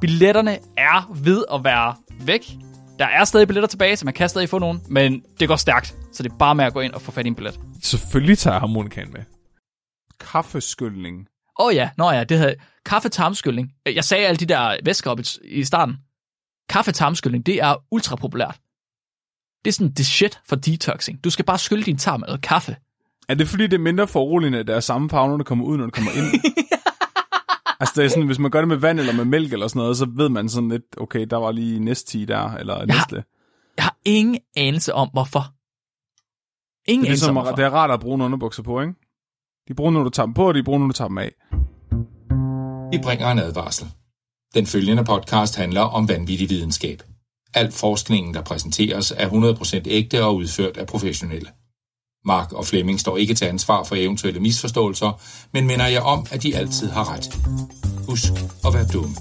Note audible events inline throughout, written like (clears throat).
Billetterne er ved at være væk. Der er stadig billetter tilbage, så man kan stadig få nogen, men det går stærkt. Så det er bare med at gå ind og få fat i en billet. Selvfølgelig tager jeg harmonikaen med. Kaffeskyldning. Åh oh ja, nå ja, det havde kaffe-tarmskyldning. Jeg sagde alle de der væsker op i, starten. Kaffe-tarmskyldning, det er ultra populært. Det er sådan det shit for detoxing. Du skal bare skylde din tarm med noget kaffe. Er det fordi, det er mindre foruroligende, at der er samme farve, når det kommer ud, når det kommer ind? (laughs) altså, det er sådan, hvis man gør det med vand eller med mælk eller sådan noget, så ved man sådan lidt, okay, der var lige næste der, eller næste. Jeg har ingen anelse om, hvorfor. Ingen Det er, anelse ligesom, om, hvorfor. det er rart at bruge underbukser på, ikke? De bruger, når du tager dem på, og de bruger, når du tager dem af. Vi bringer en advarsel. Den følgende podcast handler om vanvittig videnskab. Al forskningen, der præsenteres, er 100% ægte og udført af professionelle. Mark og Flemming står ikke til ansvar for eventuelle misforståelser, men minder jeg om, at de altid har ret. Husk at være dumme.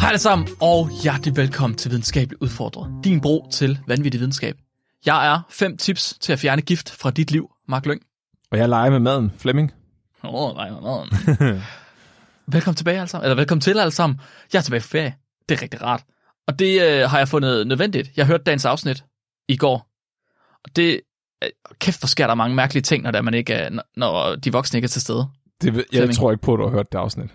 Hej alle sammen, og hjertelig velkommen til Videnskabeligt Udfordret. Din bro til vanvittig videnskab. Jeg er fem tips til at fjerne gift fra dit liv, Mark Lyng. Og jeg leger med maden, Flemming. Åh, oh, nej, nej, nej. velkommen tilbage alle sammen, eller velkommen til alle sammen. Jeg er tilbage på ferie. Det er rigtig rart. Og det øh, har jeg fundet nødvendigt. Jeg hørte dagens afsnit i går. Og det, øh, kæft, hvor sker der mange mærkelige ting, når, der man ikke er, når- de voksne ikke er til stede. Det, jeg Flemming. tror ikke på, at du har hørt det afsnit.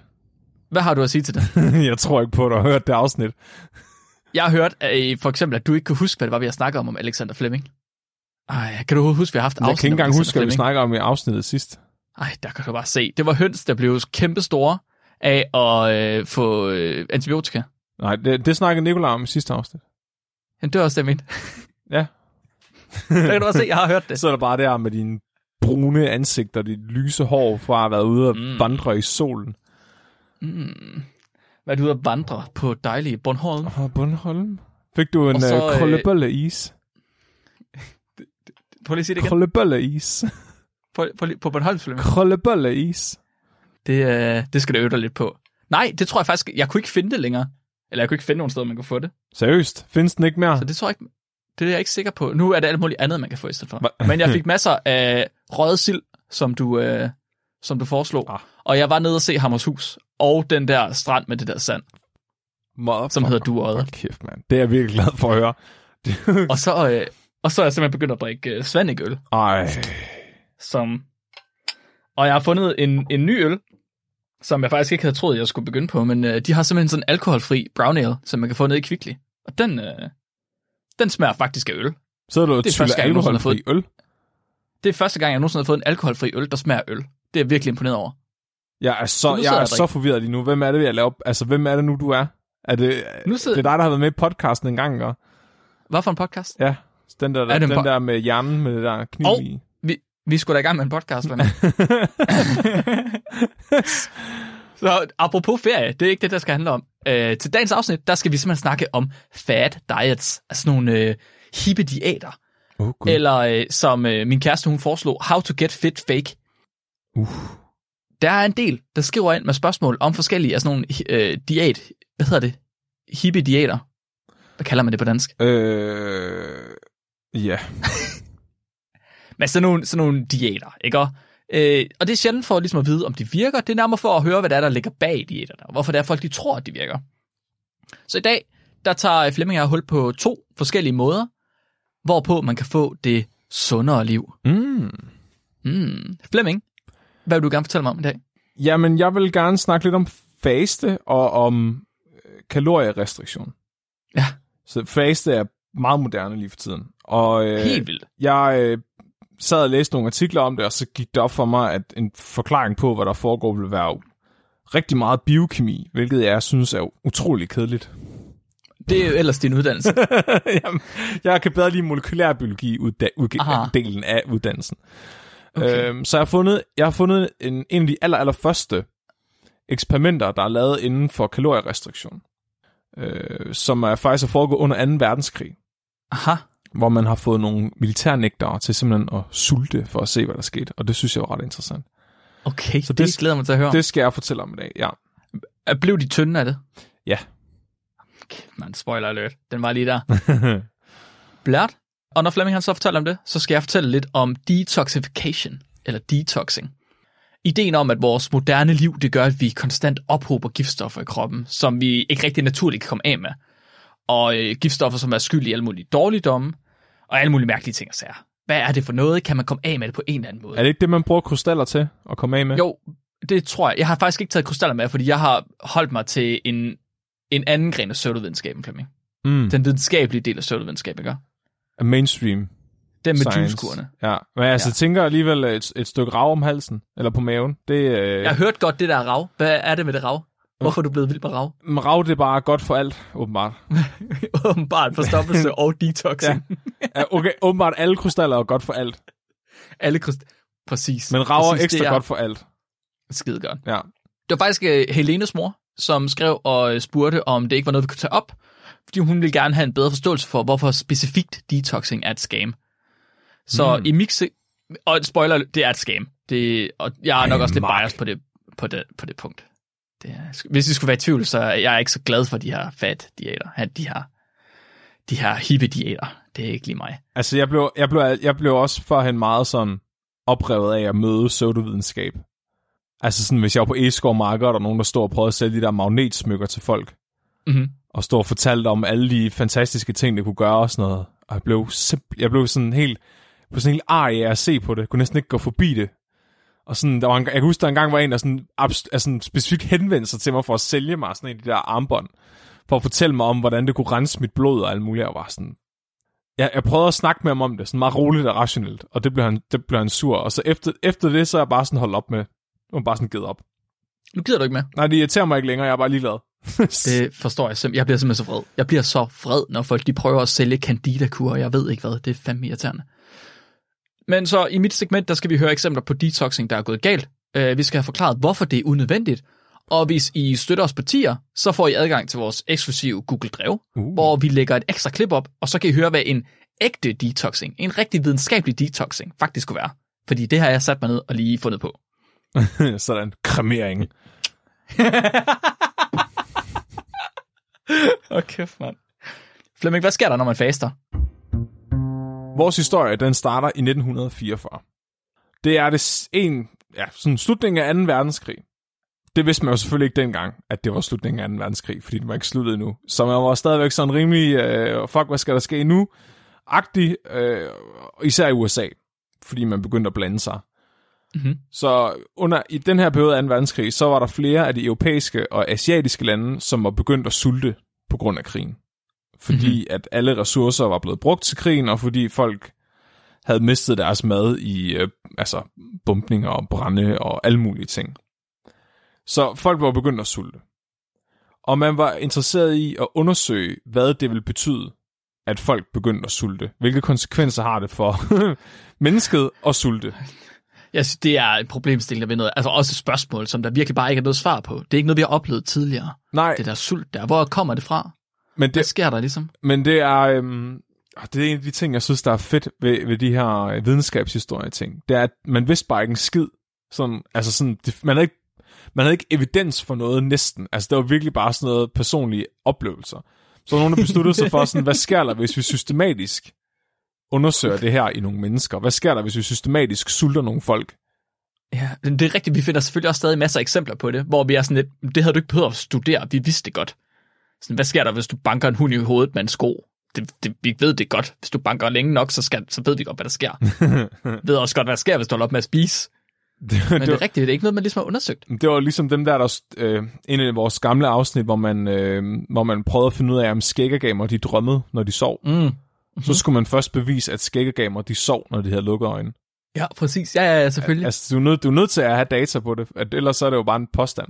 Hvad har du at sige til det? (laughs) jeg tror ikke på, at du har hørt det afsnit. Jeg har hørt at, for eksempel, at du ikke kan huske, hvad det var, vi har snakket om om Alexander Fleming. Ej, kan du huske, vi har haft Jeg kan afsnit ikke engang huske, hvad vi snakker om i afsnittet sidst. Ej, der kan du bare se. Det var høns, der blev kæmpe store af at øh, få øh, antibiotika. Nej, det, det snakkede Nicolaj om i sidste afsnit. Jamen, det var også det, jeg. (laughs) Ja. (laughs) Der kan du også se, jeg har hørt det. Så er der bare der med dine brune ansigt og dit lyse hår fra at have været ude og mm. vandre i solen. Mm. Du ude at vandre på dejlige Bornholm? Åh, oh, Bornholm. Fik du en uh, øh, is? (laughs) Prøv lige at sige det igen. Krøllebølle is. (laughs) På, på, på Bornholm, Flemming. Krøllebølle is. Det, øh, det skal du øve dig lidt på. Nej, det tror jeg faktisk, jeg kunne ikke finde det længere. Eller jeg kunne ikke finde nogen steder, man kunne få det. Seriøst? Findes den ikke mere? Så det tror jeg ikke, det er jeg ikke sikker på. Nu er det alt muligt andet, man kan få i stedet for. Hva? Men jeg fik (laughs) masser af røget sild, som du, øh, som du foreslog. Ah. Og jeg var nede og se Hammershus. Og den der strand med det der sand. Motherfucker. Som hedder Duodde. Hold kæft, mand. Det er jeg virkelig glad for at høre. (laughs) Og så, øh, og så er jeg simpelthen begyndt at drikke øh, Svanike-øl. Ej. Som... Og jeg har fundet en, en ny øl, som jeg faktisk ikke havde troet, jeg skulle begynde på. Men øh, de har simpelthen sådan en alkoholfri brown ale, som man kan få ned i Kvickly. Og den, øh, den smager faktisk af øl. Så er du Det er første gang, jeg nogensinde har alkoholfri øl. Det er første gang, jeg nogensinde har fået en alkoholfri øl, der smager øl. Det er jeg virkelig imponeret over. Jeg er så, jeg er så forvirret lige nu. Hvem er det, jeg laver? Altså, hvem er det nu, du er? Er det, Nu sidder- det er dig, der har været med i podcasten en gang, ikke? Hvad for en podcast? Ja. Den der, Er det den en po- der med hjernen med det der kniv Og- i. Vi, vi skulle da i gang med en podcast, Flemming. (laughs) Så apropos ferie, det er ikke det, der skal handle om. Øh, til dagens afsnit, der skal vi simpelthen snakke om fad diets, altså nogle øh, hippe diæter. Oh. Eller øh, som øh, min kæreste hun foreslog, how to get fit fake. Uh. Der er en del, der skriver ind med spørgsmål om forskellige altså nogle øh, diæt, hvad hedder det? Hippe diæter. Hvad kalder man det på dansk? Øh, ja. (laughs) Men sådan nogle, sådan nogle diæter, ikke? Og, øh, og det er sjældent for ligesom at vide, om de virker. Det er nærmere for at høre, hvad der er, der ligger bag diæterne, og hvorfor det er, folk de tror, at de virker. Så i dag, der tager Flemming jeg hul på to forskellige måder, hvorpå man kan få det sundere liv. Mm. Mm. Flemming, hvad vil du gerne fortælle mig om i dag? Jamen, jeg vil gerne snakke lidt om faste og om øh, kalorierestriktion. Ja. Så faste er meget moderne lige for tiden. Og øh, Helt vildt. jeg øh, sad og læste nogle artikler om det, og så gik det op for mig, at en forklaring på, hvad der foregår, vil være rigtig meget biokemi, hvilket jeg synes er utrolig kedeligt. Det er jo ellers din uddannelse. (laughs) Jamen, jeg kan bedre lide molekylærbiologi udda- udge- Aha. delen af uddannelsen. Okay. Øhm, så jeg har fundet, jeg har fundet en, en af de aller, aller første eksperimenter, der er lavet inden for kalorierestriktion, øh, som er faktisk er foregået under 2. verdenskrig, Aha. hvor man har fået nogle militærnægtere til simpelthen at sulte for at se, hvad der skete, og det synes jeg var ret interessant. Okay, Så det, det- glæder mig til at høre. Det... Det skal jeg fortælle om i dag, ja. Blev de tynde af det? Ja. Okay, man, spoiler alert. Den var lige der. (laughs) Blært. Og når Flemming han så fortæller om det, så skal jeg fortælle lidt om detoxification, eller detoxing. Ideen om, at vores moderne liv, det gør, at vi konstant ophober giftstoffer i kroppen, som vi ikke rigtig naturligt kan komme af med. Og øh, giftstoffer, som er skyld i alle mulige dårligdomme, og alle mulige mærkelige ting og sager. Hvad er det for noget? Kan man komme af med det på en eller anden måde? Er det ikke det, man bruger krystaller til at komme af med? Jo, det tror jeg. Jeg har faktisk ikke taget krystaller med, fordi jeg har holdt mig til en, en anden gren af pseudovidenskaben, Flemming. Mm. Den videnskabelige del af pseudovidenskaben, ikke? Mainstream Den med science. juicekurene. Ja, men altså, Ja. tænker alligevel et, et stykke rav om halsen, eller på maven. Det, øh, Jeg har hørt godt det der rav. Hvad er det med det rav? Hvorfor er du blevet vild med rav? men rav, det er bare godt for alt, åbenbart. (laughs) Åbenbart forstoppelse og detoxing. Ja. Okay, åbenbart alle krystaller er godt for alt, Alle kryst... Præcis. men rav er ekstra det godt for alt. Skide godt. Ja. Det var faktisk uh, Helenes mor, som skrev og øh, spurgte, om det ikke var noget, vi kunne tage op. Fordi hun ville gerne have en bedre forståelse for, hvorfor specifikt detoxing er et scam. Så Mm. i mixe... Og spoiler, det er et scam. Det, og jeg er nok Ej, også lidt Mark. biased på det, på det, på det punkt. Det er, hvis I skulle være i tvivl, så er jeg ikke så glad for de her fat-diæter. at De her, de her hippe-diæter. Det er ikke lige mig. Altså, jeg blev, jeg blev, jeg blev også førhen meget sådan oprevet af at møde pseudovidenskab. Altså sådan, hvis jeg var på Eskov Marked, og der er nogen, der står og prøver at sælge de der magnetsmykker til folk, Mm-hmm. Og stod og fortalte om alle de fantastiske ting, det kunne gøre og sådan noget. Og jeg blev, simp- jeg blev sådan helt, på sådan helt arg af at se på det. Jeg kunne næsten ikke gå forbi det. Og sådan, der var en, jeg kan huske, der engang var en, der sådan, abs- altså specifikt henvendte sig til mig for at sælge mig sådan en af de der armbånd. For at fortælle mig om, hvordan det kunne rense mit blod og alt muligt. Jeg var sådan... Jeg, jeg prøvede at snakke med ham om det, sådan meget roligt og rationelt. Og det blev han, det blev han sur. Og så efter, efter det, så er jeg bare sådan holdt op med... Nu jeg bare sådan givet op. Nu gider du ikke med. Nej, det irriterer mig ikke længere. Jeg er bare ligeglad. Det forstår jeg simpelthen. Jeg bliver simpelthen så vred. Jeg bliver så vred, når folk de prøver at sælge candida-kur, og jeg ved ikke hvad. Det er fandme irriterende. Men så i mit segment, der skal vi høre eksempler på detoxing, der er gået galt. Uh, vi skal have forklaret, hvorfor det er unødvendigt. Og hvis I støtter os på tier, så får I adgang til vores eksklusive Google Drev, Uh. hvor vi lægger et ekstra klip op, og så kan I høre, hvad en ægte detoxing, en rigtig videnskabelig detoxing, faktisk kunne være. Fordi det har jeg sat mig ned og lige fundet på. (laughs) sådan. Kremering. (laughs) (laughs) Åh, kæft, mand. Flemming, hvad sker der, når man faster? Vores historie, den starter i 1944. Det er det en, ja, sådan slutningen af 2. verdenskrig. Det vidste man jo selvfølgelig ikke dengang, at det var slutningen af 2. verdenskrig, fordi den var ikke sluttet endnu. Så man var stadigvæk sådan rimelig, øh, fuck, hvad skal der ske nu? Agtig, øh, især i USA, fordi man begyndte at blande sig. Mhm. Så under, i den her periode af 2. verdenskrig, så var der flere af de europæiske og asiatiske lande, som var begyndt at sulte på grund af krigen. Fordi mm-hmm. at alle ressourcer var blevet brugt til krigen, og fordi folk havde mistet deres mad i øh, altså bumpninger og brænde og alle mulige ting. Så folk var begyndt at sulte. Og man var interesseret i at undersøge, hvad det ville betyde, at folk begyndte at sulte. Hvilke konsekvenser har det for (laughs) mennesket at sulte? Jeg synes, det er et problemstilling, der ved noget. Altså også et spørgsmål, som der virkelig bare ikke er noget svar på. Det er ikke noget, vi har oplevet tidligere. Nej, Det der sult der. Hvor kommer det fra? men Hvad det, sker der ligesom? Men det er, øhm, det er en af de ting, jeg synes, der er fedt ved, ved de her øh, videnskabshistorie-ting. Det er, at man vidste bare ikke en skid. Sådan, altså sådan, det, man, havde ikke, man havde ikke evidens for noget næsten. Altså det var virkelig bare sådan noget personlige oplevelser. Så nogen, der besluttede sig for, sådan, hvad sker der, hvis vi systematisk undersøger det her i nogle mennesker? Hvad sker der, hvis vi systematisk sulter nogle folk? Ja, det er rigtigt. Vi finder selvfølgelig også stadig masser af eksempler på det, hvor vi er sådan lidt, det havde du ikke behøvet at studere. Vi vidste det godt. Sådan, hvad sker der, hvis du banker en hund i hovedet med en sko? Det, det, vi ved det godt. Hvis du banker længe nok, så, skal, så ved vi godt, hvad der sker. vi (laughs) ved også godt, hvad der sker, hvis du holder op med at spise. Det, Men det, det er rigtigt, det er ikke noget, man ligesom har undersøgt. det var ligesom dem der, der øh, en af vores gamle afsnit, hvor man, øh, hvor man prøvede at finde ud af, om skæggegamer de drømmede, når de sov. Mm. Mm-hmm. Så skulle man først bevise, at skæggegamer de sov, når de havde lukket øjnene. Ja, præcis. Ja, ja, ja selvfølgelig. Altså, du er, nødt, du er nødt til at have data på det, at ellers så er det jo bare en påstand.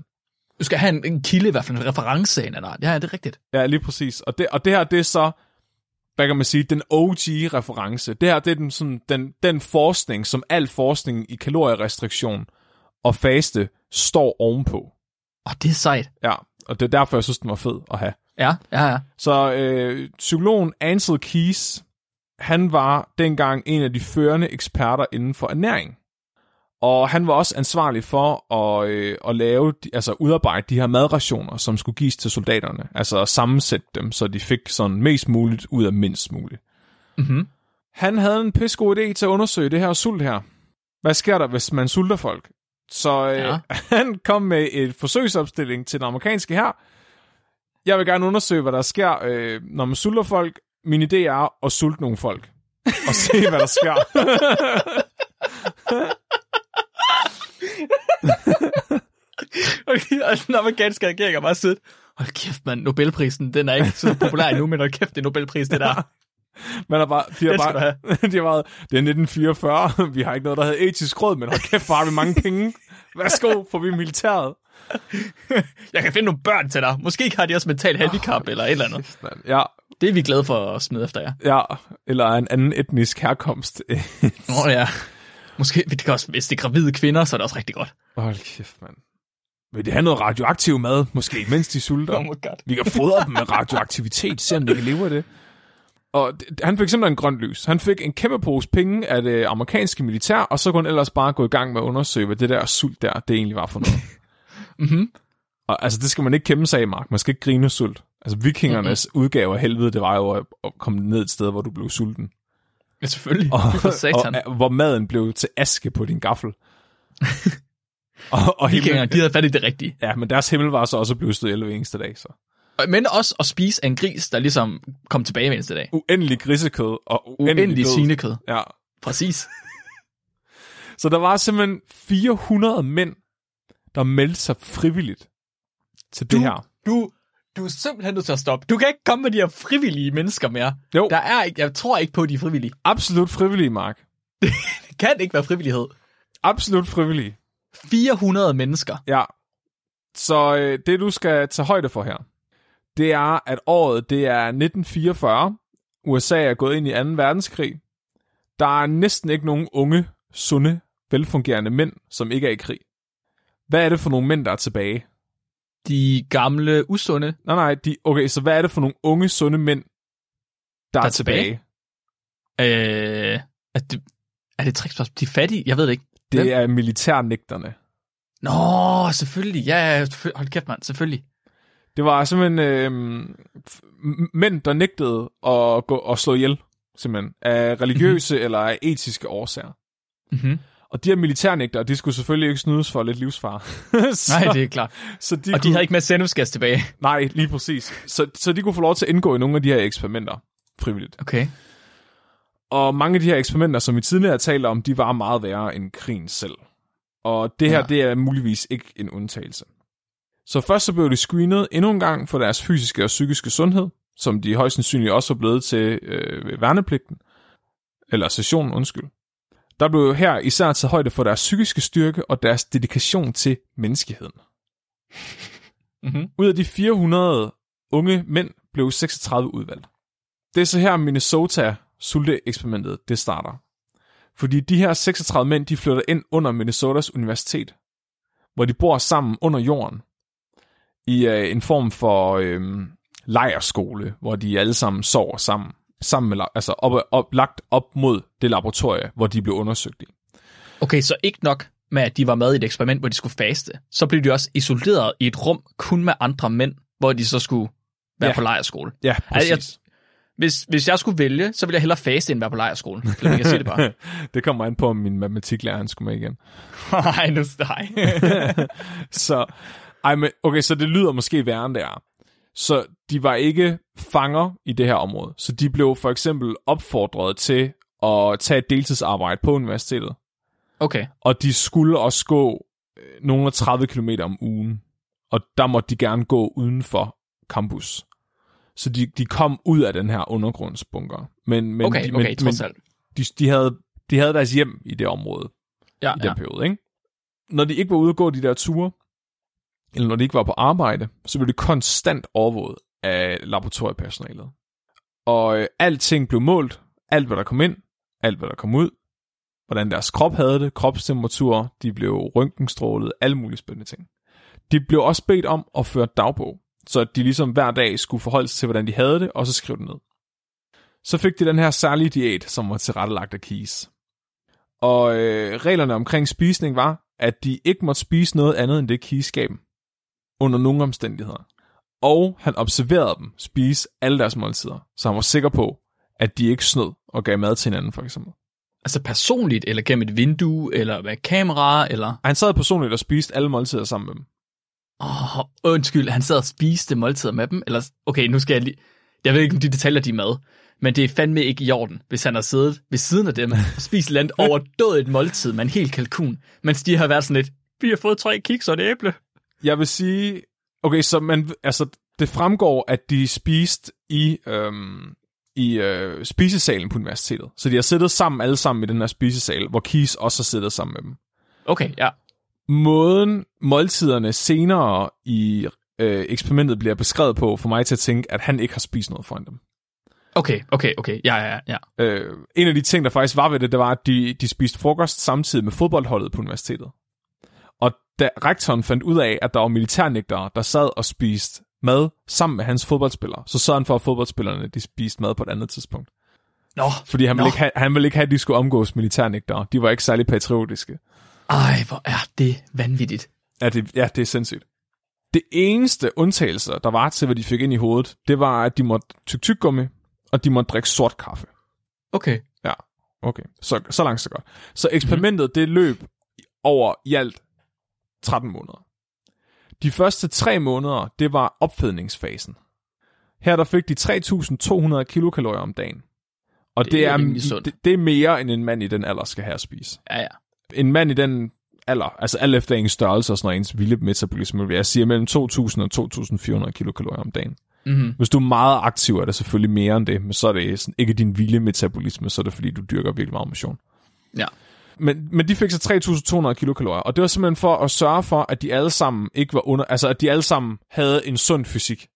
Du skal have en, en kilde, i hvert fald en reference en eller anden. Ja, det er rigtigt. Ja, lige præcis. Og det, og det her, det er så, hvad kan man sige, den OG-reference. Det her, det er den, sådan, den, den forskning, som al forskning i kalorierestriktion og faste står ovenpå. Åh, det er sejt. Ja, og det er derfor, jeg synes, den var fed at have. Ja, ja, ja. Så øh, psykologen Ansel Keys, han var dengang en af de førende eksperter inden for ernæring. Og han var også ansvarlig for at, øh, at lave, altså udarbejde de her madrationer, som skulle gives til soldaterne. Altså at sammensætte dem, så de fik sådan mest muligt ud af mindst muligt. Mhm. Han havde en pissegod idé til at undersøge det her sult her. Hvad sker der, hvis man sulter folk? Så øh, ja. (laughs) han kom med et forsøgsopstilling til den amerikanske her. Jeg vil gerne undersøge, hvad der sker, øh, når man sulter folk. Min idé er at sulte nogle folk. Og se, hvad der sker. Okay, og den amerikanske regering har bare siddet, hold kæft mand, Nobelprisen, den er ikke så populær endnu, men hold kæft, det er Nobelpris, det der. Man er bare, de har bare, (laughs) de har bare, det er 1944, vi har ikke noget, der hedder etisk råd, men hold kæft, hvor har vi mange penge. Værsgo, får vi militæret. (laughs) Jeg kan finde nogle børn til dig. Måske har de også mental handicap eller et eller andet. Ja, Det er vi glade for at smide efter jer. ja, eller en anden etnisk herkomst. (laughs) Åh oh, ja. Måske, det kan også, hvis det er gravide kvinder, så er det også rigtig godt. Hold kæft, mand. Vil de have noget radioaktiv mad, måske, mens de sulter? Oh my god. Vi kan fodre dem med radioaktivitet, se om de kan leve af det. Og han fik simpelthen en grønt lys. Han fik en kæmpe pose penge af det amerikanske militær, og så kunne han ellers bare gå i gang med at undersøge, hvad det der sult der, det egentlig var for noget. (laughs) Mhm. Og altså, det skal man ikke kæmpe sig af, Mark. Man skal ikke grine sult. Altså, vikingernes mm-hmm. udgave af helvede, det var jo at, at komme ned et sted, hvor du blev sulten. Ja, selvfølgelig. Og, (laughs) satan. og, hvor maden blev til aske på din gaffel. (laughs) og, og Vikinger, himmel, de havde fat i det rigtige. ja, men deres himmel var så også blevet stået 11 eneste dag, så. Men også at spise af en gris, der ligesom kom tilbage hver eneste dag. Uendelig grisekød og uendelig, Uendelig død. svinekød. Ja, Præcis. (laughs) Så der var simpelthen 400 mænd, der meldte sig frivilligt til det her. Du, du er simpelthen nødt til at stoppe. Du kan ikke komme med de her frivillige mennesker mere. Jo, Der er ikke, jeg tror ikke på, at de er frivillige. absolut frivillige, Mark. (laughs) Det kan ikke være frivillighed. Absolut frivillige. 400 mennesker. Ja. Så øh, det, du skal tage højde for her, det er, at året det er 1944. USA er gået ind i 2. verdenskrig. Der er næsten ikke nogen unge, sunde, velfungerende mænd, som ikke er i krig. Hvad er det for nogle mænd, der er tilbage? De gamle, usunde. Nej, nej, de, okay, så hvad er det for nogle unge, sunde mænd, der, der er tilbage? tilbage? Øh, er det, er det trickspørgsmål? De er fattige? Jeg ved det ikke. Det Hvem? er militærnægterne. Nå, selvfølgelig. Ja, selvfølgelig. hold kæft, mand. Selvfølgelig. Det var simpelthen øh, mænd, der nægtede at, gå, at slå ihjel, simpelthen, af religiøse mm-hmm. eller af etiske årsager. Mm-hmm. Og de her militærnægtere, de skulle selvfølgelig ikke snydes for lidt livsfar. (laughs) så, Nej, det er klart. så de Og de kunne, havde ikke med sendusgas tilbage. Nej, lige præcis. Så, så de kunne få lov til at indgå i nogle af de her eksperimenter frivilligt. Okay. Og mange af de her eksperimenter, som vi tidligere har talt om, de var meget værre end krigen selv. Og det her, ja. det er muligvis ikke en undtagelse. Så først så blev de screenet endnu en gang for deres fysiske og psykiske sundhed, som de højst sandsynligt også var blevet til øh, ved værnepligten. Eller sessionen, undskyld. Der blev her især taget højde for deres psykiske styrke og deres dedikation til menneskeheden. Mm-hmm. Ud af de 400 unge mænd blev 36 udvalgt. Det er så her Minnesota sulte-eksperimentet, det starter. Fordi de her 36 mænd, de flytter ind under Minnesotas universitet, hvor de bor sammen under jorden, i øh, en form for øh, lejerskole, hvor de alle sammen sover sammen, sammen med, altså op, op, lagt op mod det laboratorie, hvor de blev undersøgt i. Okay, så ikke nok med, at de var med i et eksperiment, hvor de skulle faste. Så blev de også isoleret i et rum kun med andre mænd, hvor de så skulle være Ja. på lejerskole. Ja, præcis. Altså, Hvis, hvis jeg skulle vælge, så ville jeg hellere faste, end være på lejerskole. Flemming, jeg siger det bare. (laughs) det kommer an på, om min matematiklærer han skulle med igen. (laughs) Nej, nu nej. (laughs) så, ej, men, okay, så det lyder måske værre, end det er. Så de var ikke fanger i det her område. Så de blev for eksempel opfordret til at tage et deltidsarbejde på universitetet. Okay. Og de skulle også gå øh, nogle af 30 km om ugen. Og der måtte de gerne gå uden for campus. Så de, de kom ud af den her undergrundsbunker. Men, men, Okay, de, okay, men, trods men alt. de, de, havde, de havde deres hjem i det område Ja, i den ja. periode, ikke? Når de ikke var ude at gå de der ture, eller når de ikke var på arbejde, så blev de konstant overvåget af laboratoriepersonalet. Og øh, alting blev målt, alt hvad der kom ind, alt hvad der kom ud, hvordan deres krop havde det, kropstemperatur, de blev røntgenstrålet, alle mulige spændende ting. De blev også bedt om at føre dagbog, så de ligesom hver dag skulle forholde sig til, hvordan de havde det, og så skrive det ned. Så fik de den her særlige diæt, som var tilrettelagt af Keys. Og øh, reglerne omkring spisning var, at de ikke måtte spise noget andet end det Keys gav dem, under nogen omstændigheder. Og han observerede dem spise alle deres måltider, så han var sikker på, at de ikke snød og gav mad til hinanden, for eksempel. Altså personligt, eller gennem et vindue, eller med kamera, eller... Han sad personligt og spiste alle måltider sammen med dem. Åh, oh, undskyld, han sad og spiste måltider med dem? Eller, okay, nu skal jeg lige... Jeg ved ikke, om de detaljer de er med, men det er fandme ikke i orden, hvis han har siddet ved siden af dem og spist land overdået et måltid med en hel kalkun, mens de har været sådan lidt, vi har fået tre kiks og et æble. Jeg vil sige, okay, så man, altså, det fremgår, at de spiste i, øhm, i øh, spisesalen på universitetet. Så de har siddet sammen alle sammen i den her spisesal, hvor Keys også har siddet sammen med dem. Okay, ja. Måden måltiderne senere i øh, eksperimentet bliver beskrevet på, for mig til at tænke, at han ikke har spist noget foran dem. Okay, okay, okay. Ja, ja, ja. Øh, en af de ting, der faktisk var ved det, det var, at de, de spiste frokost samtidig med fodboldholdet på universitetet. Og da rektoren fandt ud af, at der var militærnægtere, der sad og spiste mad sammen med hans fodboldspillere, så sørgede han for, at fodboldspillerne de spiste mad på et andet tidspunkt. Nå, Fordi han Nå. ville, ikke have, han ville ikke have, at de skulle omgås militærnægtere. De var ikke særlig patriotiske. ej, hvor er det vanvittigt. Ja, det, ja, det er sindssygt. Det eneste undtagelse, der var til, hvad de fik ind i hovedet, det var, at de måtte tykke tyggegummi, og de måtte drikke sort kaffe. Okay. Ja, okay. Så, så langt, så godt. Så eksperimentet, det løb over i alt 13 måneder. De første tre måneder, det var opfedningsfasen. Her der fik de 3.200 kilokalorier om dagen. Og det, Det er er, det, det er mere, end en mand i den alder skal have at spise. Ja, ja. En mand i den alder, altså alt efter ens størrelse og sådan noget, ens vilde metabolisme, vil jeg sige mellem 2.000 og 2.400 kilokalorier om dagen. Mm-hmm. Hvis du er meget aktiv, er det selvfølgelig mere end det, men så er det sådan, ikke din vilde metabolisme, så er det fordi, du dyrker virkelig meget motion. Ja. Men, men de fik så 3.200 kilokalorier, og det var simpelthen for at sørge for, at de alle sammen ikke var under, altså at de alle sammen havde en sund fysik.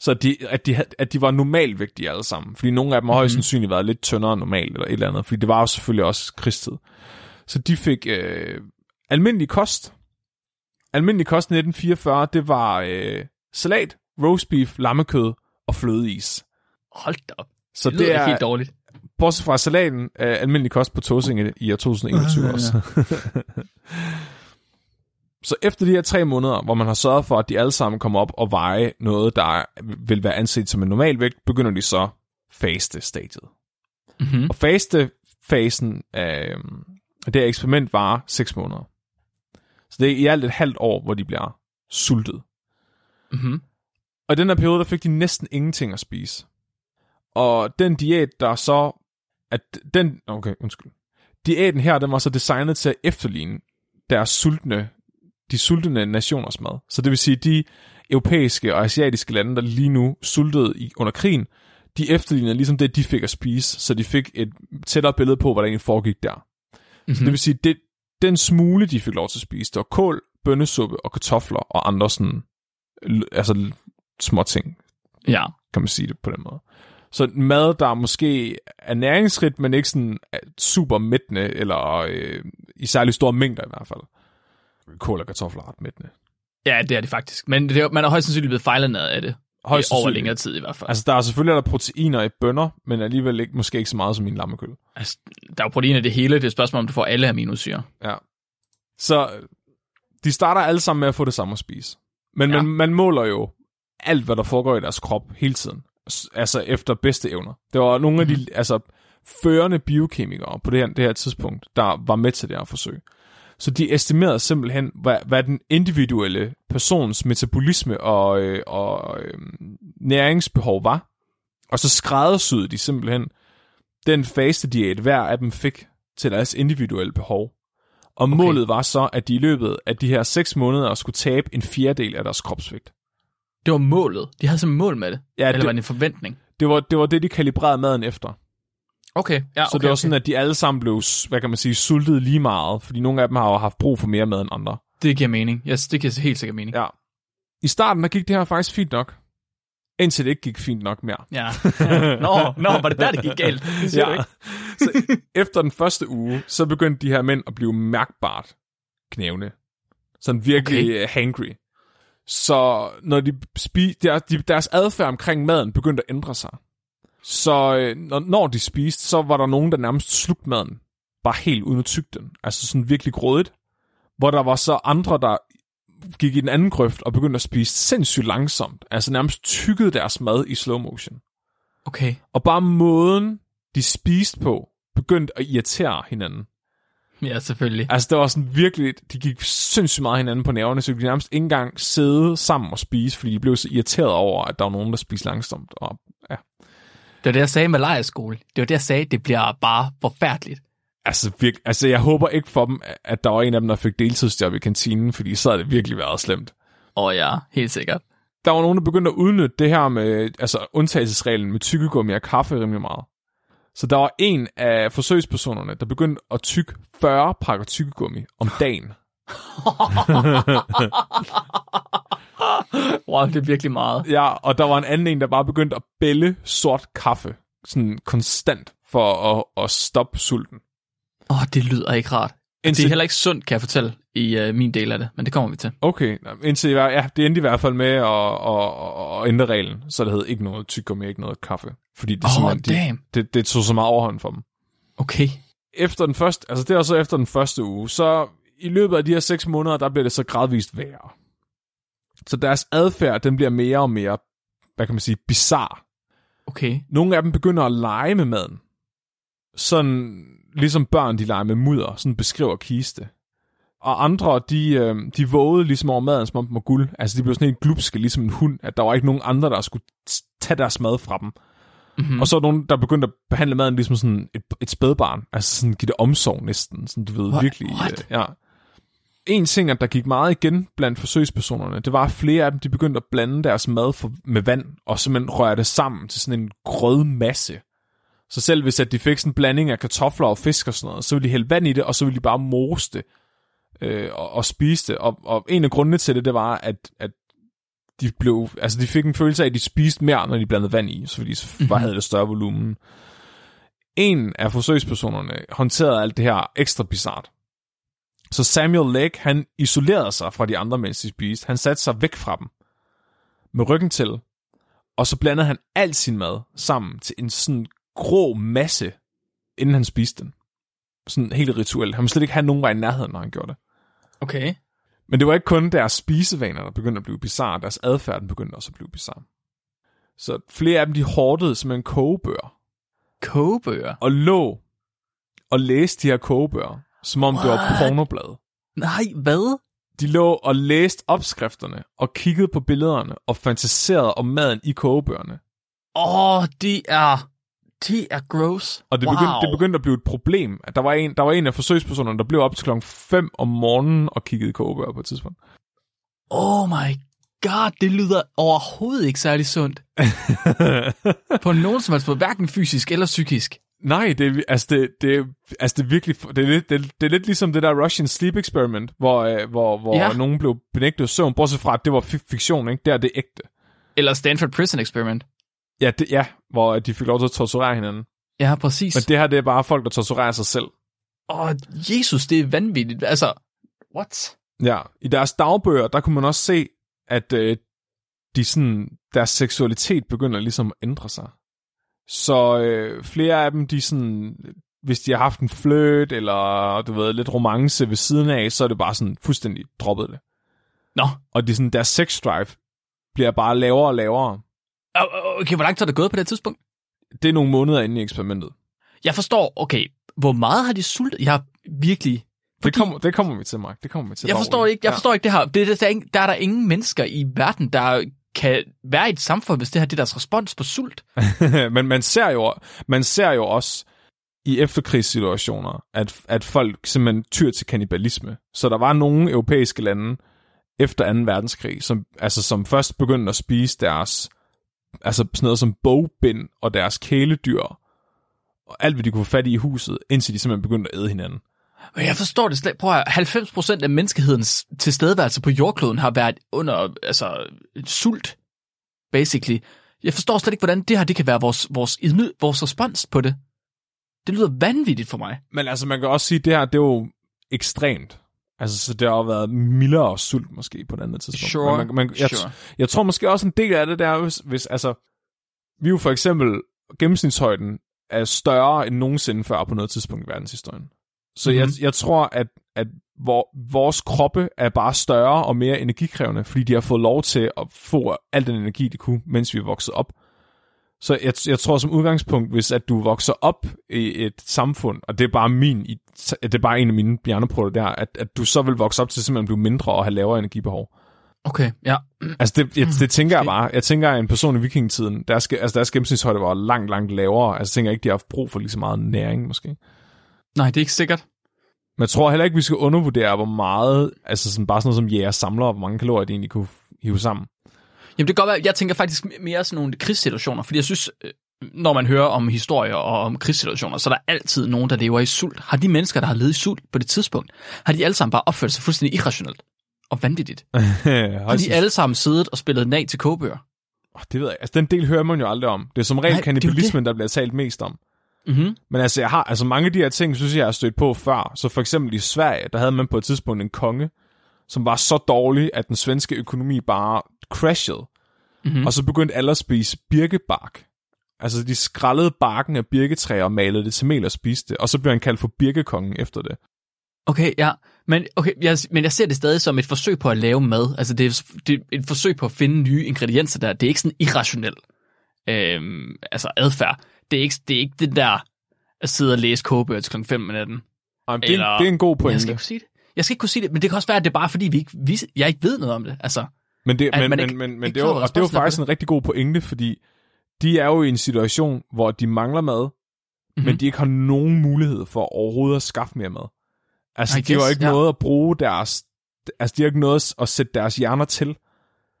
Så at de, at de, at de var normalvægtige alle sammen. Fordi nogle af dem har højst sandsynligt været lidt tyndere end normalt, eller et eller andet. Fordi det var jo selvfølgelig også krigstid. Så de fik øh, almindelig kost. Almindelig kost i 1944, det var øh, salat, roast beef, lammekød og flødeis. Hold da op. Så Det, er, helt dårligt. Bortset fra salaten, øh, almindelig kost på Tåsinge i år 2021 Ja, også. (laughs) Så efter de her tre måneder, hvor man har sørget for, at de alle sammen kommer op og veje noget, der er- vil være anset som en normal vægt, begynder de så faste-stadiet. Mm-hmm. Og faste-fasen af det her eksperiment var 6 måneder. Så det er i alt et halvt år, hvor de bliver sultet. Mm-hmm. Og i den her periode, der fik de næsten ingenting at spise. Og den diæt, der så... At den, okay, undskyld. Diæten her, den var så designet til at efterligne deres sultne, de sultne nationers mad. Så det vil sige, de europæiske og asiatiske lande, der lige nu sultede i, under krigen, de efterlignede ligesom det, de fik at spise, så de fik et tættere billede på, hvad der egentlig foregik der. Mm-hmm. Så det vil sige, det, den smule, de fik lov til at spise, det var kål, bønnesuppe og kartofler og andre sådan, altså små ting, Ja. kan man sige det på den måde. Så mad, der måske er næringsrigt, men ikke sådan er super mættende, eller øh, i særlig store mængder i hvert fald. Kål og kartofler er ret mættende. Ja, det er det faktisk. Men det man er højst sandsynligt blevet fejlernæret af det. Højst over længere tid i hvert fald. Altså, der er selvfølgelig er der proteiner i bønner, men alligevel ikke, måske ikke så meget som i en lammekøl. altså, der er jo protein i det hele. Det er et spørgsmål, om du får alle aminosyre. Ja. Så de starter alle sammen med at få det samme at spise. Men Ja. man, man måler jo alt, hvad der foregår i deres krop hele tiden. Altså efter bedste evner. Det var nogle af de altså, førende biokemikere på det her, det her tidspunkt, der var med til det her forsøg. Så de estimerede simpelthen, hvad, hvad den individuelle persons metabolisme og, øh, og øh, næringsbehov var. Og så skræddersyede de simpelthen den fastediæt, hver af dem fik til deres individuelle behov. Og okay. målet var så, at de i løbet af de her 6 måneder skulle tabe en fjerdedel af deres kropsvægt. Det var målet. De havde simpelthen mål med det. Ja, Eller det- var det en forventning? Det var, det var det, de kalibrerede maden efter. Okay, ja, så okay, det var okay. sådan, at de alle sammen blev, hvad kan man sige, sultet lige meget, fordi nogle af dem har jo haft brug for mere mad end andre. Det giver mening. Yes, det giver helt sikkert mening. Ja. I starten, der gik det her faktisk fint nok. Indtil det ikke gik fint nok mere. Ja. (laughs) nå, nå, var det der, det gik galt? Det du ikke. så efter den første uge, så begyndte de her mænd at blive mærkbart knævne. Sådan virkelig okay. hangry. Så når de spi- der, de, deres adfærd omkring maden begyndte at ændre sig. Så øh, når, når de spiste, så var der nogen, der nærmest slugte maden. Bare helt uden at tygge den. Altså sådan virkelig grådigt. Hvor der var så andre, der gik i den anden grøft og begyndte at spise sindssygt langsomt. Altså nærmest tykkede deres mad i slow motion. Okay. Og bare måden, de spiste på, begyndte at irritere hinanden. Ja, selvfølgelig. Altså, det var sådan virkelig, de gik sindssygt meget hinanden på nerverne, så de nærmest ikke engang sidde sammen og spise, fordi de blev så irriteret over, at der var nogen, der spiste langsomt. Og, ja. Det var det, jeg sagde med lejerskole. Det var det, jeg sagde, det bliver bare forfærdeligt. Altså, virke, altså, jeg håber ikke for dem, at der var en af dem, der fik deltidsjob i kantinen, fordi så havde det virkelig været slemt. Åh oh, ja, helt sikkert. Der var nogen, der begyndte at udnytte det her med, altså undtagelsesreglen med tykkegummi og kaffe rimelig meget. Så der var en af forsøgspersonerne, der begyndte at tykke 40 pakker tykkegummi om dagen. (laughs) wow, det er virkelig meget. Ja, og der var en anden en, der bare begyndte at bælge sort kaffe, sådan konstant, for at, at stoppe sulten. Åh, oh, det lyder ikke rart. Indtil... Det er heller ikke sundt, kan jeg fortælle, i uh, min del af det, men det kommer vi til. Okay, indtil, ja, det endte i hvert fald med at, at, at, ændre reglen, så det hed ikke noget tyggegummi, ikke noget kaffe. Fordi det, oh. De, det, det tog så meget overhånd for dem. Okay. Efter den første, altså det var så efter den første uge, så i løbet af de her seks måneder, der bliver det så gradvist værre. Så deres adfærd, den bliver mere og mere, hvad kan man sige, bizarre. Okay. Nogle af dem begynder at lege med maden. Sådan ligesom børn, de leger med mudder, sådan beskriver kiste. Og andre, de, øh, de vågede ligesom over maden, som om den var guld. Altså, de blev sådan helt glupske, ligesom en hund, at der var ikke nogen andre, der skulle tage deres mad fra dem. Mm-hmm. Og så var nogen, der begyndte at behandle maden ligesom sådan et, et spædbarn. Altså sådan give det omsorg næsten. Sådan, du ved, What? virkelig. What? Øh, ja. En ting, at der gik meget igen blandt forsøgspersonerne, det var, at flere af dem, de begyndte at blande deres mad for, med vand, og simpelthen røre det sammen til sådan en grød masse. Så selv hvis at de fik sådan en blanding af kartofler og fisk og sådan noget, så ville de hælde vand i det, og så ville de bare mose det øh, og, og spise det. Og, og en af grundene til det, det var, at, at de blev, altså de fik en følelse af, at de spiste mere, når de blandede vand i, så fordi så bare havde det større volumen. En af forsøgspersonerne håndterede alt det her ekstra bizart. Så Samuel Lake, han isolerede sig fra de andre, mens de spiste. Han satte sig væk fra dem, med ryggen til, og så blandede han al sin mad sammen til en sådan grå masse, inden han spiste den. Sådan helt rituelt. Han ville slet ikke have nogen vej i nærheden, når han gjorde det. Okay. Men det var ikke kun deres spisevaner, der begyndte at blive bizarre. Deres adfærd begyndte også at blive bizarre. Så flere af dem, de hårdede som en kogebøger. Kogebøger? Og lå og læste de her kogebøger, som om What? det var pornoblad. Nej, hvad? De lå og læste opskrifterne, og kiggede på billederne, og fantaserede om maden i kogebøgerne. Åh, oh, det er... Det er gross. Og det, wow. begyndte, det begyndte at blive et problem. At der var en, der var en af forsøgspersonerne, der blev op til klokken 5 om morgenen og kiggede kogebøger på et tidspunkt. Oh my god, det lyder overhovedet ikke særlig sundt. (laughs) på nogen som helst måde, hverken fysisk eller psykisk. Nej, det er, altså det, det, altså det virkelig, det er, lidt, det, det er lidt ligesom det der Russian Sleep Experiment, hvor, øh, hvor, hvor ja. nogen blev benægtet søvn, bortset fra, at det var fiktion, ikke? Det er det ægte. Eller Stanford Prison Experiment. Ja, det, ja, hvor de fik lov til at torturere hinanden. Ja, præcis. Men det her, det er bare folk, der torturerer sig selv. Åh, oh, Jesus, det er vanvittigt. Altså, what? Ja, i deres dagbøger, der kunne man også se, at øh, de sådan, deres seksualitet begynder ligesom at ændre sig. Så øh, flere af dem, de sådan, hvis de har haft en flirt, eller du ved, lidt romance ved siden af, så er det bare sådan fuldstændig droppet det. Nå. Og de sådan, deres sex drive bliver bare lavere og lavere. Okay, hvor langt har det gået på det tidspunkt? Det er nogle måneder inde i eksperimentet. Jeg forstår, okay, hvor meget har de sultet? Jeg har virkelig... Fordi... Det, kommer, det kommer vi til, Mark. Det kommer vi til. Jeg forstår ikke, jeg forstår ja. ikke det her. Det, der, der, der er der ingen mennesker i verden, der kan være i et samfund, hvis det her det er deres respons på sult. (laughs) Men man ser jo, man ser jo også i efterkrigssituationer, at, at folk simpelthen tyr til kannibalisme. Så der var nogle europæiske lande efter 2. verdenskrig, som, altså, som først begyndte at spise deres altså sådan noget som bogbind og deres kæledyr, og alt hvad de kunne få fat i i huset, indtil de simpelthen begyndte at æde hinanden. Men jeg forstår det slet. Prøv at høre, 90% af menneskehedens tilstedeværelse på jordkloden har været under altså, sult, basically. Jeg forstår slet ikke, hvordan det her det kan være vores, vores, vores respons på det. Det lyder vanvittigt for mig. Men altså, man kan også sige, at det her, det er jo ekstremt. Altså, så det har jo været mildere sult måske på et andet tidspunkt. Sure, man, man, jeg, sure. jeg tror måske også en del af det der, hvis, hvis altså, vi jo for eksempel, gennemsnitshøjden er større end nogensinde før på noget tidspunkt i verdenshistorien. Så mm-hmm. jeg, Mhm. jeg tror, at, at vor, vores kroppe er bare større og mere energikrævende, fordi de har fået lov til at få al den energi, de kunne, mens vi vokset op. Så jeg, jeg tror som udgangspunkt, hvis at du vokser op i et samfund, og det er bare min, det er bare en af mine hjerneprøver der, at, at du så vil vokse op til simpelthen at blive mindre og have lavere energibehov. Okay, ja. Altså det, jeg, det tænker jeg Okay. bare. Jeg tænker, at en person i vikingetiden, der skal, altså deres gennemsnitshøjde var langt, langt lavere. Altså jeg tænker ikke, de har haft brug for lige så meget næring måske. Nej, det er ikke sikkert. Men jeg tror heller ikke, vi skal undervurdere, hvor meget, altså sådan, bare sådan noget som jæger samler, hvor mange kalorier de egentlig kunne hive sammen. Jamen det kan godt være, jeg tænker faktisk mere sådan nogle krigssituationer, fordi jeg synes, øh, når man hører om historier og om krigssituationer, så er der altid nogen, der lever i sult. Har de mennesker, der har levet i sult på det tidspunkt, har de alle sammen bare opført sig fuldstændig irrationelt og vanvittigt? (laughs) Har de alle sammen siddet og spillet nag til kogebøger? Oh, det ved jeg. Altså den del hører man jo aldrig om. Det er som regel kannibalismen, der bliver talt mest om. Mm-hmm. Men altså, jeg har, altså mange af de her ting, synes jeg, jeg har stødt på før. Så for eksempel i Sverige, der havde man på et tidspunkt en konge, som var så dårlig, at den svenske økonomi bare crashede. Mhm. Og så begyndte alle at spise birkebark. Altså, de skrællede barken af birketræer og malede det til mel og spiste det. Og så blev han kaldt for birkekongen efter det. Okay, ja. Men, okay, jeg, men jeg ser det stadig som et forsøg på at lave mad. Altså, det er, det er et forsøg på at finde nye ingredienser der. Det er ikke sådan irrationel øhm, altså adfærd. Det er, ikke, det er ikke det der at sidde og læse til klokken 5 om natten. Jamen, det, er, Eller- det er en god Jeg pointe. skal ikke sige det. Jeg skal ikke kunne sige det, men det kan også være, at det er bare fordi, vi ikke, vi, jeg ikke ved noget om det. Altså, Men det, men, men, ikke- men, men ikke det, er klar og det er faktisk på en rigtig god pointe, fordi de er jo i en situation, hvor de mangler mad, mm-hmm. men de ikke har nogen mulighed for overhovedet at skaffe mere mad. Altså, I de har ikke ja. noget at bruge deres... Altså, de har ikke noget at sætte deres hjerner til.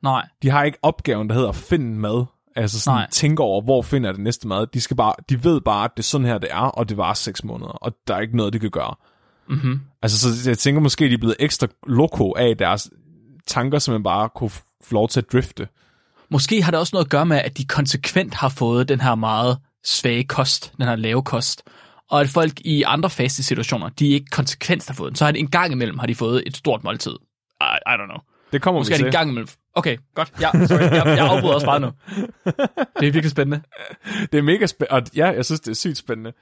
nej. De har ikke opgaven, der hedder at finde mad. Altså sådan Nej. tænke over, hvor finder jeg det næste mad. De, skal bare, de ved bare, at det er sådan her, det er, og det var seks måneder, og der er ikke noget, de kan gøre. Mm-hmm. Altså, så jeg tænker måske, de er blevet ekstra loko af deres tanker, som man bare kunne få lov til at drifte. Måske har det også noget at gøre med, at de konsekvent har fået den her meget svage kost, den her lave kost, og at folk i andre faste situationer, de ikke konsekvent har fået den. Så har de en gang imellem har de fået et stort måltid. I, I don't know. Det kommer Måske vi til. en gang imellem. Okay, godt. Ja, sorry. Jeg, jeg afbryder også bare nu. Det er virkelig spændende. Det er mega spændende. Ja, jeg synes, det er sygt spændende.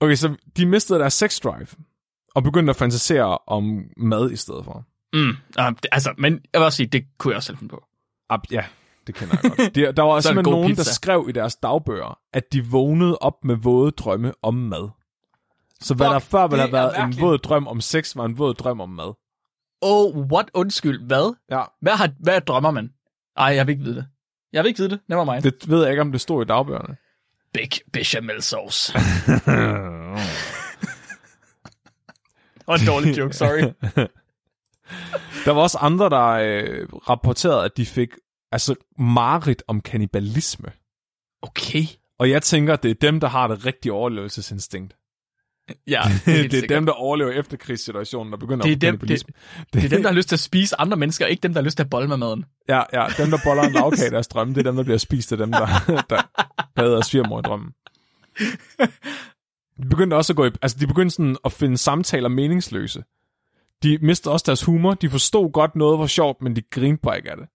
Okay, så de mistede deres sex drive, og begyndte at fantasere om mad i stedet for. Mm, det, altså, men jeg vil også sige, det kunne jeg også selv finde på. Ab, ja, det kender jeg godt. De, der var (laughs) Så det simpelthen nogen, pizza. der skrev i deres dagbøger, at de vågnede op med våde drømme om mad. Så hvad Fuck, der før ville have været en våd drøm om sex, var en våd drøm om mad. Oh, what? Undskyld. Hvad? Ja, Hvad, har, hvad drømmer man? Ej, jeg vil ikke vide det. Jeg vil ikke vide det. Never mind. det ved jeg ikke, om det stod i dagbøgerne. Big bechamel sauce. (laughs) (laughs) Og en dårlig joke, sorry. (laughs) Der var også andre, der øh, rapporterede, at de fik altså mareridt om kannibalisme. Okay. Og jeg tænker, det er dem, der har det rigtige overlevelsesinstinkt. Ja, (laughs) Det, helt det er sikkert. dem, der overlever efterkrigssituationen, der begynder Det er at dem- kannibalisme. Det er dem, der har lyst til at spise andre mennesker, ikke dem, der har lyst til at bolle med maden. Ja, ja, dem, der boller en lavkage deres drømme, det er dem, der bliver spist af dem, der, der bader svigermor i drømmen. De begyndte også at gå i, altså de begyndte sådan at finde samtaler meningsløse. De mistede også deres humor, de forstod godt noget var sjovt, men de grinede bare ikke af det.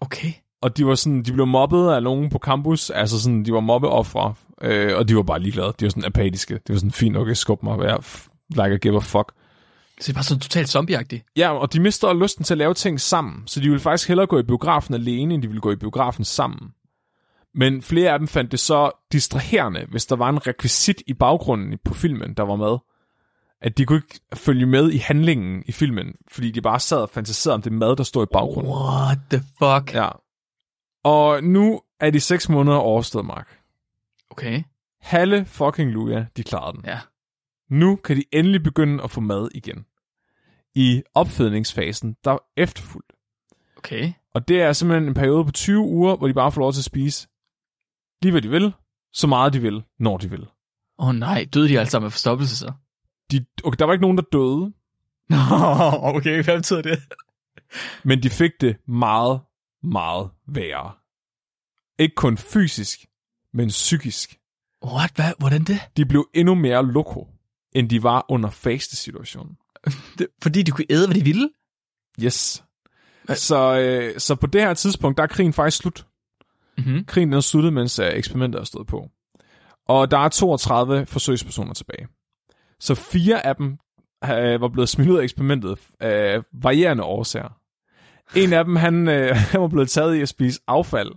Okay. Og de var sådan, de blev mobbet af nogen på campus, altså sådan, de var mobbeoffre, øh, og de var bare ligeglade. De var sådan apatiske. Det var sådan, fint, okay, skub mig, vær, like I give a fuck. Så det er bare sådan totalt zombieagtigt. Ja, og de mister lysten til at lave ting sammen, så de ville faktisk hellere gå i biografen alene, end de ville gå i biografen sammen. Men flere af dem fandt det så distraherende, hvis der var en rekvisit i baggrunden på filmen, der var med. At de kunne ikke følge med i handlingen i filmen, fordi de bare sad og fantaserede om det mad, der stod i baggrunden. What the fuck? Ja. Og nu er de seks måneder overstået, Mark. Okay. Halle fucking Luja, de klarede den. Ja. Nu kan de endelig begynde at få mad igen. I opfedningsfasen, der er efterfulgt. Okay. Og det er simpelthen en periode på 20 uger, hvor de bare får lov til at spise lige hvad de vil, så meget de vil, når de vil. Åh oh, nej, døde de alle sammen af forstoppelse så? De, okay, der var ikke nogen, der døde, (laughs) Nå, okay, hvad betyder det? men de fik det meget, meget værre. Ikke kun fysisk, men psykisk. What? Hvad? Hvordan det? De blev endnu mere loko, end de var under faste-situationen. (laughs) Fordi de kunne æde, hvad de ville? Yes. Så, øh, så på det her tidspunkt, der er krigen faktisk slut. Mhm. Krigen er sluttet, mens øh, eksperimentet er stået på. Og der er 32 forsøgspersoner tilbage. Så fire af dem øh, var blevet smidt ud af eksperimentet af varierende årsager. En af dem, han, øh, (laughs) han var blevet taget i at spise affald.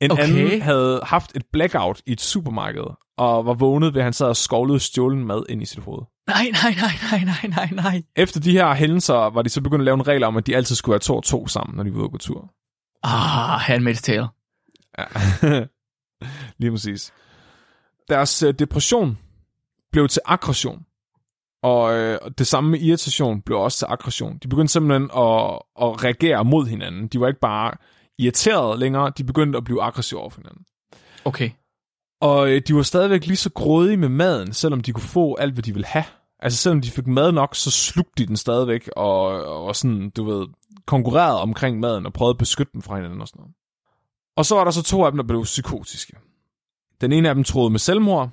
En Okay. anden havde haft et blackout i et supermarked, og var vågnet ved, at han sad og skovlede stjålen mad ind i sit hoved. Nej, nej, nej, nej, nej, nej, nej. Efter de her hændelser var de så begyndt at lave en regel om, at de altid skulle være to og to sammen, når de var ude gå tur. Ah, Handmaid's Tale. Ja. (laughs) Lige præcis. Deres øh, depression blev til aggression. Og øh, det samme med irritation blev også til aggression. De begyndte simpelthen at, at reagere mod hinanden. De var ikke bare irriterede længere, de begyndte at blive aggressive over for hinanden. Okay. Og øh, de var stadigvæk lige så grådige med maden, selvom de kunne få alt, hvad de ville have. Altså selvom de fik mad nok, så slugte de den stadigvæk, og, og sådan, du ved, konkurrerede omkring maden, og prøvede at beskytte den fra hinanden og sådan noget. Og så var der så to af dem, der blev psykotiske. Den ene af dem troede med selvmord,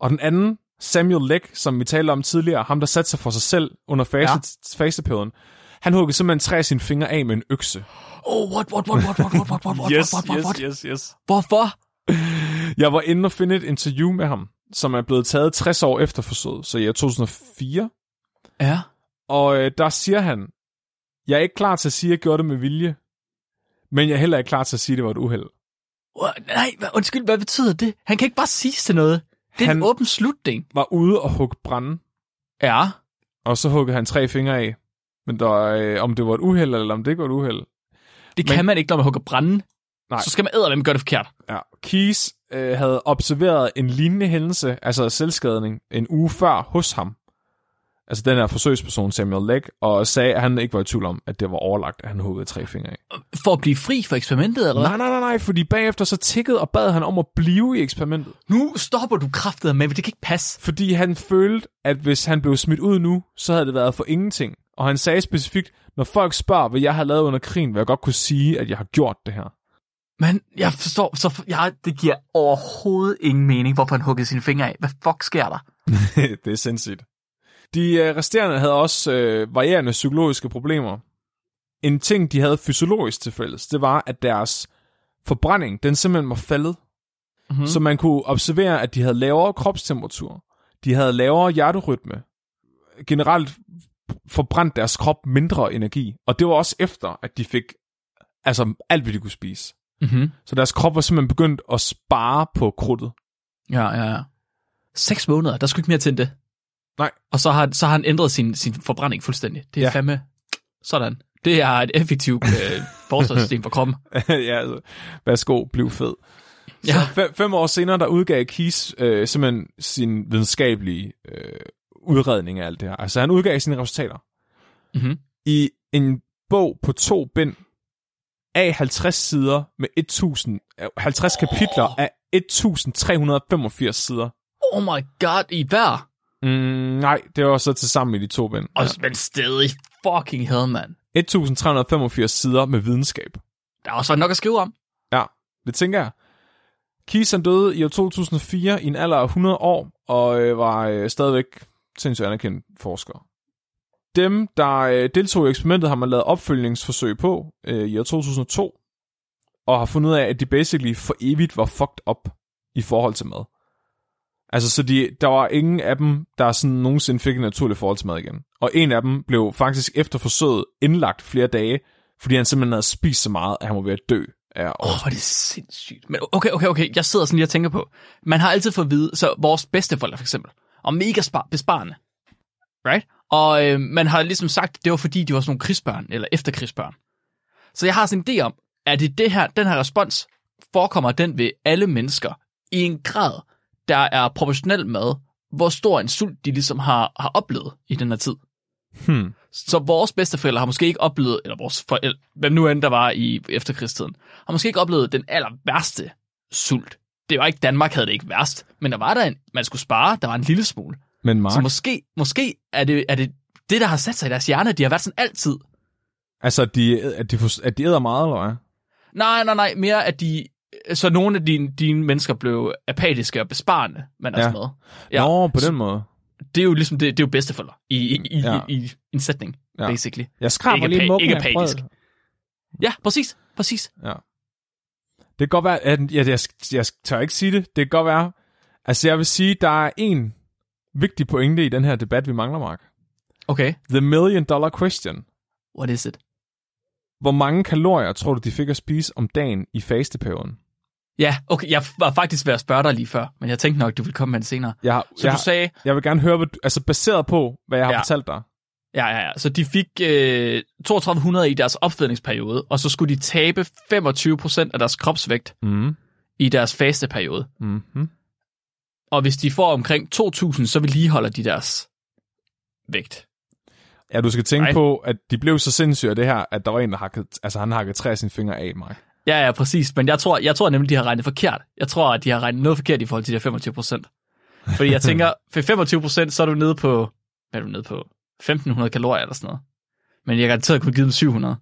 og den anden, Samuel Leck, som vi talte om tidligere, ham der satte sig for sig selv under fase, ja. faseperioden, han huggede simpelthen tre af sine fingre af med en økse. Oh, what, what, what, what, what, what, what, what, what, Yes, what, what, what? yes, yes, yes. Hvorfor? Jeg var inde og finde et interview med ham, som er blevet taget 60 år efter forsøget, så i år 2004. Ja. Og øh, der siger han, jeg er ikke klar til at sige, at jeg gjorde det med vilje, men jeg er heller ikke klar til at sige, at det var et uheld. What? Nej, undskyld, hvad betyder det? Han kan ikke bare sige til noget. Det er Han- en åben slutning. Var ude og hugge brænde, Ja. og så huggede han tre fingre af. Men der, øh, om det var et uheld, eller om det ikke var et uheld. Det Men- kan man ikke, når man hugger brænde. Nej. Så skal man æde, hvem gør det forkert. Ja. Keys øh, havde observeret en lignende hændelse, altså selvskadning, en uge før hos ham. Altså den her forsøgsperson, Samuel Legg, og sagde, at han ikke var i tvivl om, at det var overlagt, at han huggede tre fingre af. For at blive fri for eksperimentet, eller hvad? Nej, nej, nej, nej, fordi bagefter så tikkede og bad han om at blive i eksperimentet. Nu stopper du kraftet med, men det kan ikke passe. Fordi han følte, at hvis han blev smidt ud nu, så havde det været for ingenting. Og han sagde specifikt, når folk spørger, hvad jeg har lavet under krigen, vil jeg godt kunne sige, at jeg har gjort det her. Men jeg forstår, så jeg, det giver overhovedet ingen mening, hvorfor han huggede sine fingre af. Hvad fuck sker der? (laughs) det er sindssygt. De øh, resterende havde også øh, varierende psykologiske problemer. En ting, de havde fysiologisk til fælles, det var, at deres forbrænding, den simpelthen var faldet. Mhm. Mm-hmm. Så man kunne observere, at de havde lavere kropstemperatur. De havde lavere hjerterytme. Generelt forbrændt deres krop mindre energi. Og det var også efter, at de fik altså alt, hvad de kunne spise. Mm-hmm. Så deres krop var simpelthen begyndt at spare på krudtet. Ja, ja, ja. Seks måneder, der skulle ikke mere til end det. Nej. Og så har, så har han ændret sin, sin forbrænding fuldstændig. Det er Ja. fandme sådan. Det er et effektivt øh, (laughs) forsvarssystem for kroppen. ja, altså, værsgo, bliv fed. Ja. Så fem, fem år senere, der udgav Keys øh, simpelthen sin videnskabelige øh, udredning af alt det her. Altså han udgav sine resultater Mm-hmm. i en bog på to bind af 50 sider med 1000, øh, 50 kapitler af 1385 sider. Oh my god, i hver. Mm, nej, det var så til sammen i de to bind. Og, men stadig fucking hell, mand. 1385 sider med videnskab. Der er også nok at skrive om. Ja, det tænker jeg. Keys han døde i år 2004 i en alder af 100 år, og øh, var øh, stadigvæk sindssygt anerkendt forsker. Dem, der øh, deltog i eksperimentet, har man lavet opfølgningsforsøg på øh, i år 2002, og har fundet ud af, at de basically for evigt var fucked up i forhold til mad. Altså, så de, der var ingen af dem, der sådan nogensinde fik et naturligt forhold til mad igen. Og en af dem blev faktisk efter forsøget indlagt flere dage, fordi han simpelthen havde spist så meget, at han var ved at dø Åh, oh, hvor er det sindssygt. Men okay, okay, okay, jeg sidder sådan lige og tænker på. Man har altid fået at vide, så vores bedsteforældre for eksempel, og mega spar- besparende. Right? Og øh, man har ligesom sagt, at det var fordi, de var sådan nogle krigsbørn, eller efterkrigsbørn. Så jeg har sådan en idé om, at det, det her, den her respons forekommer den ved alle mennesker i en grad, der er proportionel med, hvor stor en sult de ligesom har, har oplevet i den her tid. Hmm. Så vores bedsteforældre har måske ikke oplevet, eller vores forældre, hvem nu end der var i efterkrigstiden, har måske ikke oplevet den aller værste sult det var ikke Danmark, havde det ikke værst, men der var der en, man skulle spare, der var en lille smule. Men Mark, Så måske, måske er det, er det det, der har sat sig i deres hjerne, de har været sådan altid. altså, at de, at, de, at de æder meget, eller hvad? Nej, nej, nej, mere at de, så nogle af dine, dine mennesker blev apatiske og besparende med deres Ja. mad. Ja. Nå, på den måde. Det er jo ligesom, det, det er jo bedsteforældre i, i, i, Ja. ja. i, i en sætning, Ja. ja. basically. Jeg skraber Ikke lige mukken ikke apatisk. Ja, præcis, præcis. Det kan godt være, at jeg, jeg, jeg tør ikke sige det. Det kan godt være. Altså, jeg vil sige, der er en vigtig pointe i den her debat, vi mangler, Mark. Okay, The million dollar question. what is it? Hvor mange kalorier tror du, de fik at spise om dagen i fasteperioden? Ja, okay, jeg var faktisk ved at spørge dig lige før, men jeg tænkte nok, du ville komme med den senere. Jeg, har, Så jeg, du sagde, jeg vil gerne høre, hvad du, altså baseret på, hvad jeg har Ja. fortalt dig. ja, ja, ja, så de fik øh, 3200 i deres opfedningsperiode, og så skulle de tabe 25% af deres kropsvægt Mm. i deres fasteperiode. Mm-hmm. Og hvis de får omkring 2000, så vedligeholder de deres vægt. Ja, du skal tænke Nej. på, at de blev så sindssyge af det her, at der var en, der hakkede, altså han hakkede tre af sine fingre af, Mark. Ja, ja, præcis. Men jeg tror, jeg tror nemlig, de har regnet forkert. Jeg tror, at de har regnet noget forkert i forhold til de her 25 procent. Fordi jeg (laughs) tænker, for 25 procent, så er du nede på, hvad er du nede på? 1500 kalorier eller sådan noget. Men jeg garanteret kunne give dem 700.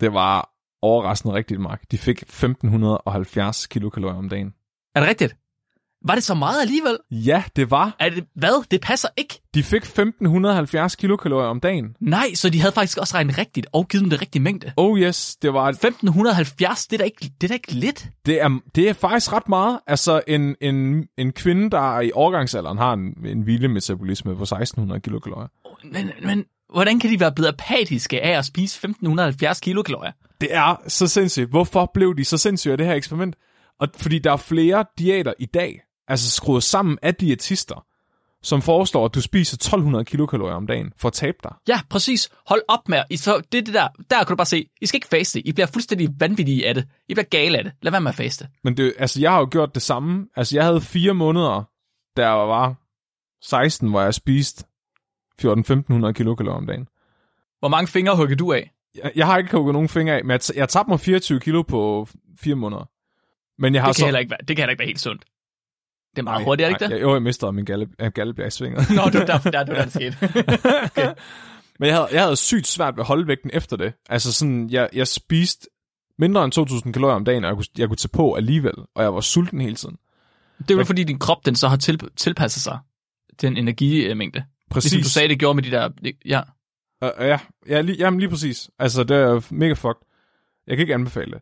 Det var overraskende rigtigt, Mark. De fik 1570 kilokalorier om dagen. Er det rigtigt? Var det så meget alligevel? Ja, det var. Er det, hvad? Det passer ikke. De fik 1570 kilokalorier om dagen. Nej, så de havde faktisk også regnet rigtigt og givet dem det rigtige mængde. Oh yes, det var 1570, det er da ikke, det er da ikke lidt. det er, det er faktisk ret meget. Altså en, en, en kvinde, der er i overgangsalderen har en, en hvilemetabolisme på 1600 kilokalorier. Men, men hvordan kan de være blevet apatiske af at spise 1570 kilokalorier? Det er så sindssygt. Hvorfor blev de så sindssyge af det her eksperiment? Og fordi der er flere diæter i dag, altså skruet sammen af diætister, som foreslår, at du spiser 1200 kilokalorier om dagen for at tabe dig. Ja, præcis. Hold op med, I så, det det der, der kan du bare se, I skal ikke faste, I bliver fuldstændig vanvittige af det. I bliver gale af det. Lad være med at faste. Men det, altså, jeg har jo gjort det samme. Altså, jeg havde fire måneder, der var 16, hvor jeg spiste 14-1500 kilokalorier om dagen. Hvor mange fingre hugger du af? Jeg, jeg har ikke hugget nogen fingre af, men jeg, jeg tabte mig 24 kilo på fire måneder. Men jeg har Det kan, så... ikke være, det kan heller ikke være helt sundt. Det er meget Nej, hurtigt, er det ikke det? Jo, jeg mistede min galle, øh, gallebjergsvinger. Nå, det var derfor, der, det var der, det skete. (laughs) Men jeg havde, jeg havde sygt svært ved at holde vægten efter det. Altså sådan, jeg, jeg spiste mindre end 2.000 kalorier om dagen, og jeg kunne, jeg kunne tage på alligevel, og jeg var sulten hele tiden. det er jo fordi, din krop den så har til, tilpasset sig den energimængde. Præcis. Ligesom du sagde, det gjorde med de der... Ja, Uh, ja, ja lige, jamen lige præcis. Altså, det er mega fucked. Jeg kan ikke anbefale det.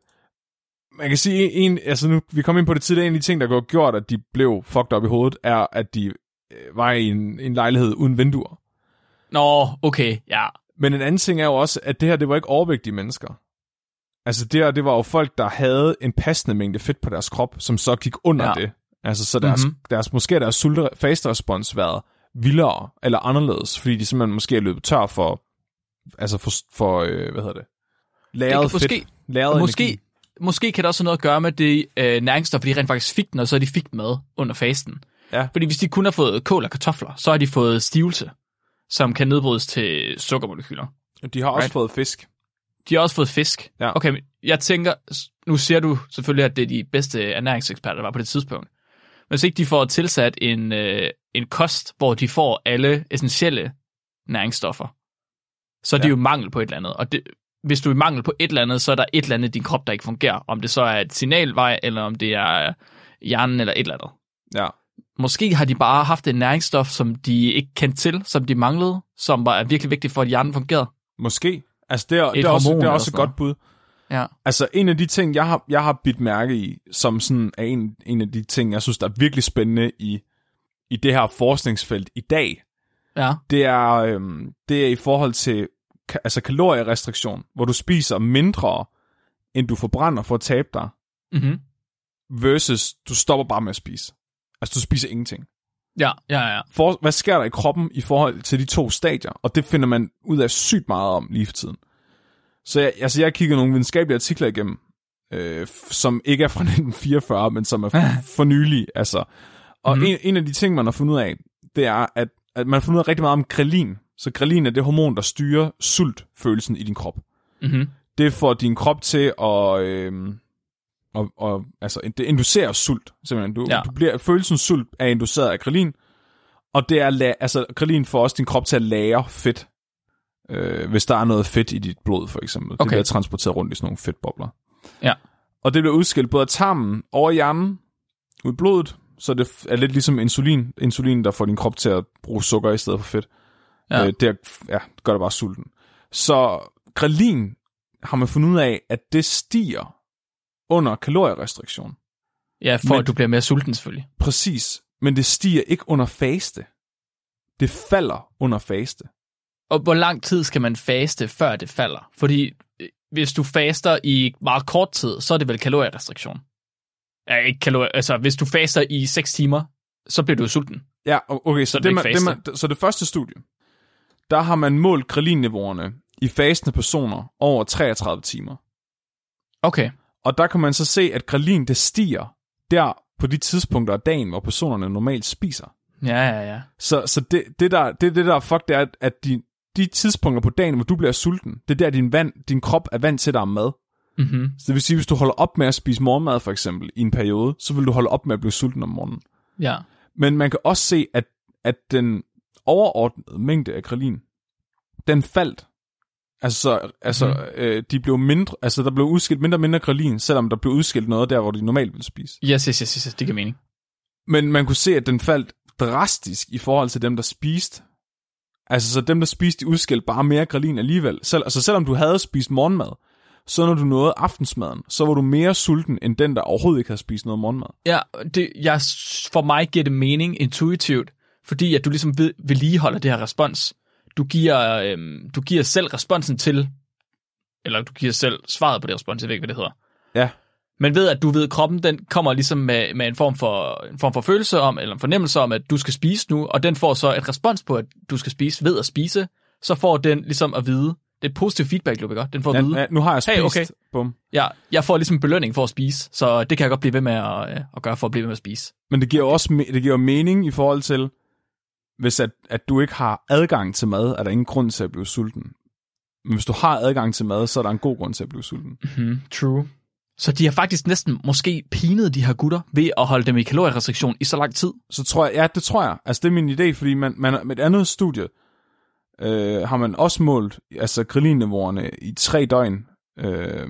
Man kan sige, en, altså nu, vi kom ind på det tidligere, en af de ting, der har gjort, at de blev fucked op i hovedet, er, at de øh, var i en, en lejlighed uden vinduer. Nå, okay, ja. Men en anden ting er jo også, at det her, det var ikke overvægtige mennesker. Altså det her, det var jo folk, der havde en passende mængde fedt på deres krop, som så gik under Ja. det. Altså så deres, Mhm. mm-hmm. deres, måske deres sulte fasterespons været vildere eller anderledes, fordi de simpelthen måske er løbet tør for, altså for, for øh, hvad hedder det, kan fedt. måske- lagret Måske, energi. Måske kan det også have noget at gøre med det øh, næringsstof, de rent faktisk fik den, og så de fik med under fasten. Ja. Fordi hvis de kun har fået kål og kartofler, så har de fået stivelse, som kan nedbrydes til sukkermolekyler. De har også Right. fået fisk. De har også fået fisk. Ja. Okay, men jeg tænker, nu siger du selvfølgelig, at det er de bedste ernæringseksperter, der var på det tidspunkt. Men hvis ikke de får tilsat en, øh, en kost, hvor de får alle essentielle næringsstoffer, så er det Ja. jo mangel på et eller andet. Og det, hvis du er i mangel på et eller andet, så er der et eller andet i din krop, der ikke fungerer. Om det så er et signalvej, eller om det er hjernen, eller et eller andet. Ja. Måske har de bare haft en næringsstof, som de ikke kendte til, som de manglede, som var virkelig vigtigt for, at hjernen fungerede. Måske. Altså det er, det Et er også, det er også et godt bud. Ja. Altså, en af de ting, jeg har, jeg har bidt mærke i, som sådan er en, en af de ting, jeg synes, der er virkelig spændende i, i det her forskningsfelt i dag, Ja. det er, øhm, det er i forhold til ka- altså kalorierestriktion, hvor du spiser mindre, end du forbrænder for at tabe dig, Mm-hmm. versus du stopper bare med at spise. Altså, du spiser ingenting. Ja, ja, ja. For, hvad sker der i kroppen i forhold til de to stadier? Og det finder man ud af sygt meget om lige for tiden. Så jeg, altså, jeg har kigget nogle videnskabelige artikler igennem, øh, som ikke er fra (laughs) 1944, men som er f- for nylig. Altså. Og mm. en, en af de ting, man har fundet ud af, det er, at, at man har fundet ud af rigtig meget om grelin. Så grelin er det hormon, der styrer sultfølelsen i din krop. Mm-hmm. Det får din krop til at, øh, og, og altså, det inducerer sult, simpelthen. Du, Ja. du bliver, følelsen sult er induceret af grelin, og det er, altså, grelin får også din krop til at lære fedt, øh, hvis der er noget fedt i dit blod, for eksempel. Det Okay. bliver transporteret rundt i sådan nogle fedtbobler. Ja. Og det bliver udskilt både af tarmen og hjernen, ud i blodet, så det er lidt ligesom insulin. Insulin, der får din krop til at bruge sukker i stedet for fedt. Ja. Øh, det ja, gør det bare sulten. Så grelin har man fundet ud af, at det stiger under kalorierestriktion. Ja, for Men- at du bliver mere sulten selvfølgelig. Præcis. Men det stiger ikke under faste. Det falder under faste. Og hvor lang tid skal man faste, før det falder? Fordi øh, hvis du faster i meget kort tid, så er det vel kalorierestriktion. Ja, ikke kalorier, altså hvis du faster i 6 timer, så bliver du sulten. Ja, okay, så, Så det man, det, man, så det første studie, der har man målt grelinniveauerne i fasende personer over 33 timer. Okay. Og der kan man så se, at grelin det stiger der på de tidspunkter af dagen, hvor personerne normalt spiser. Ja, ja, ja. Så, så det, det, der, det, det der fuck, det er, at de, de tidspunkter på dagen, hvor du bliver sulten, det er der, din, vand, din krop er vant til dig mad. Mm-hmm. Så det vil sige, hvis du holder op med at spise morgenmad for eksempel i en periode, så vil du holde op med at blive sulten om morgenen. Ja. Men man kan også se, at, at den overordnede mængde af grelin, den faldt. Altså, altså mm. øh, de blev mindre, altså der blev udskilt mindre og mindre grelin, selvom der blev udskilt noget der, hvor de normalt ville spise. Yes, yes, yes, yes, det giver mening. Men man kunne se, at den faldt drastisk i forhold til dem, der spiste. Altså, så dem, der spiste, de udskilte bare mere grelin alligevel. Selv, altså, selvom du havde spist morgenmad, så når du nåede aftensmaden, så var du mere sulten, end den, der overhovedet ikke havde spist noget morgenmad. Ja, det, jeg, for mig giver det mening intuitivt, fordi at du ligesom ved, vedligeholder det her respons. Du giver, øhm, du giver selv responsen til, eller du giver selv svaret på det respons, jeg ved ikke, hvad det hedder. Ja, Men ved, at du ved, at kroppen den kommer ligesom med, med en, form for, en form for følelse om, eller en fornemmelse om, at du skal spise nu, og den får så et respons på, at du skal spise ved at spise, så får den ligesom at vide, det er et positivt feedback, loop, ikke? Den får at ja, vide, ja nu har jeg spist. Hey, okay. Bum. ja, jeg får ligesom belønning for at spise, så det kan jeg godt blive ved med at, øh, at gøre for at blive ved med at spise. Men det giver også det giver mening i forhold til, hvis at, at du ikke har adgang til mad, er der ingen grund til at blive sulten. Men hvis du har adgang til mad, så er der en god grund til at blive sulten. Mm, true. Så de har faktisk næsten måske pinet de her gutter ved at holde dem i kalorierestriktion i så lang tid. Så tror jeg, ja, det tror jeg. Altså, det er min idé, fordi man, man med et andet studie øh, har man også målt altså grillinniveauerne i tre døgn øh,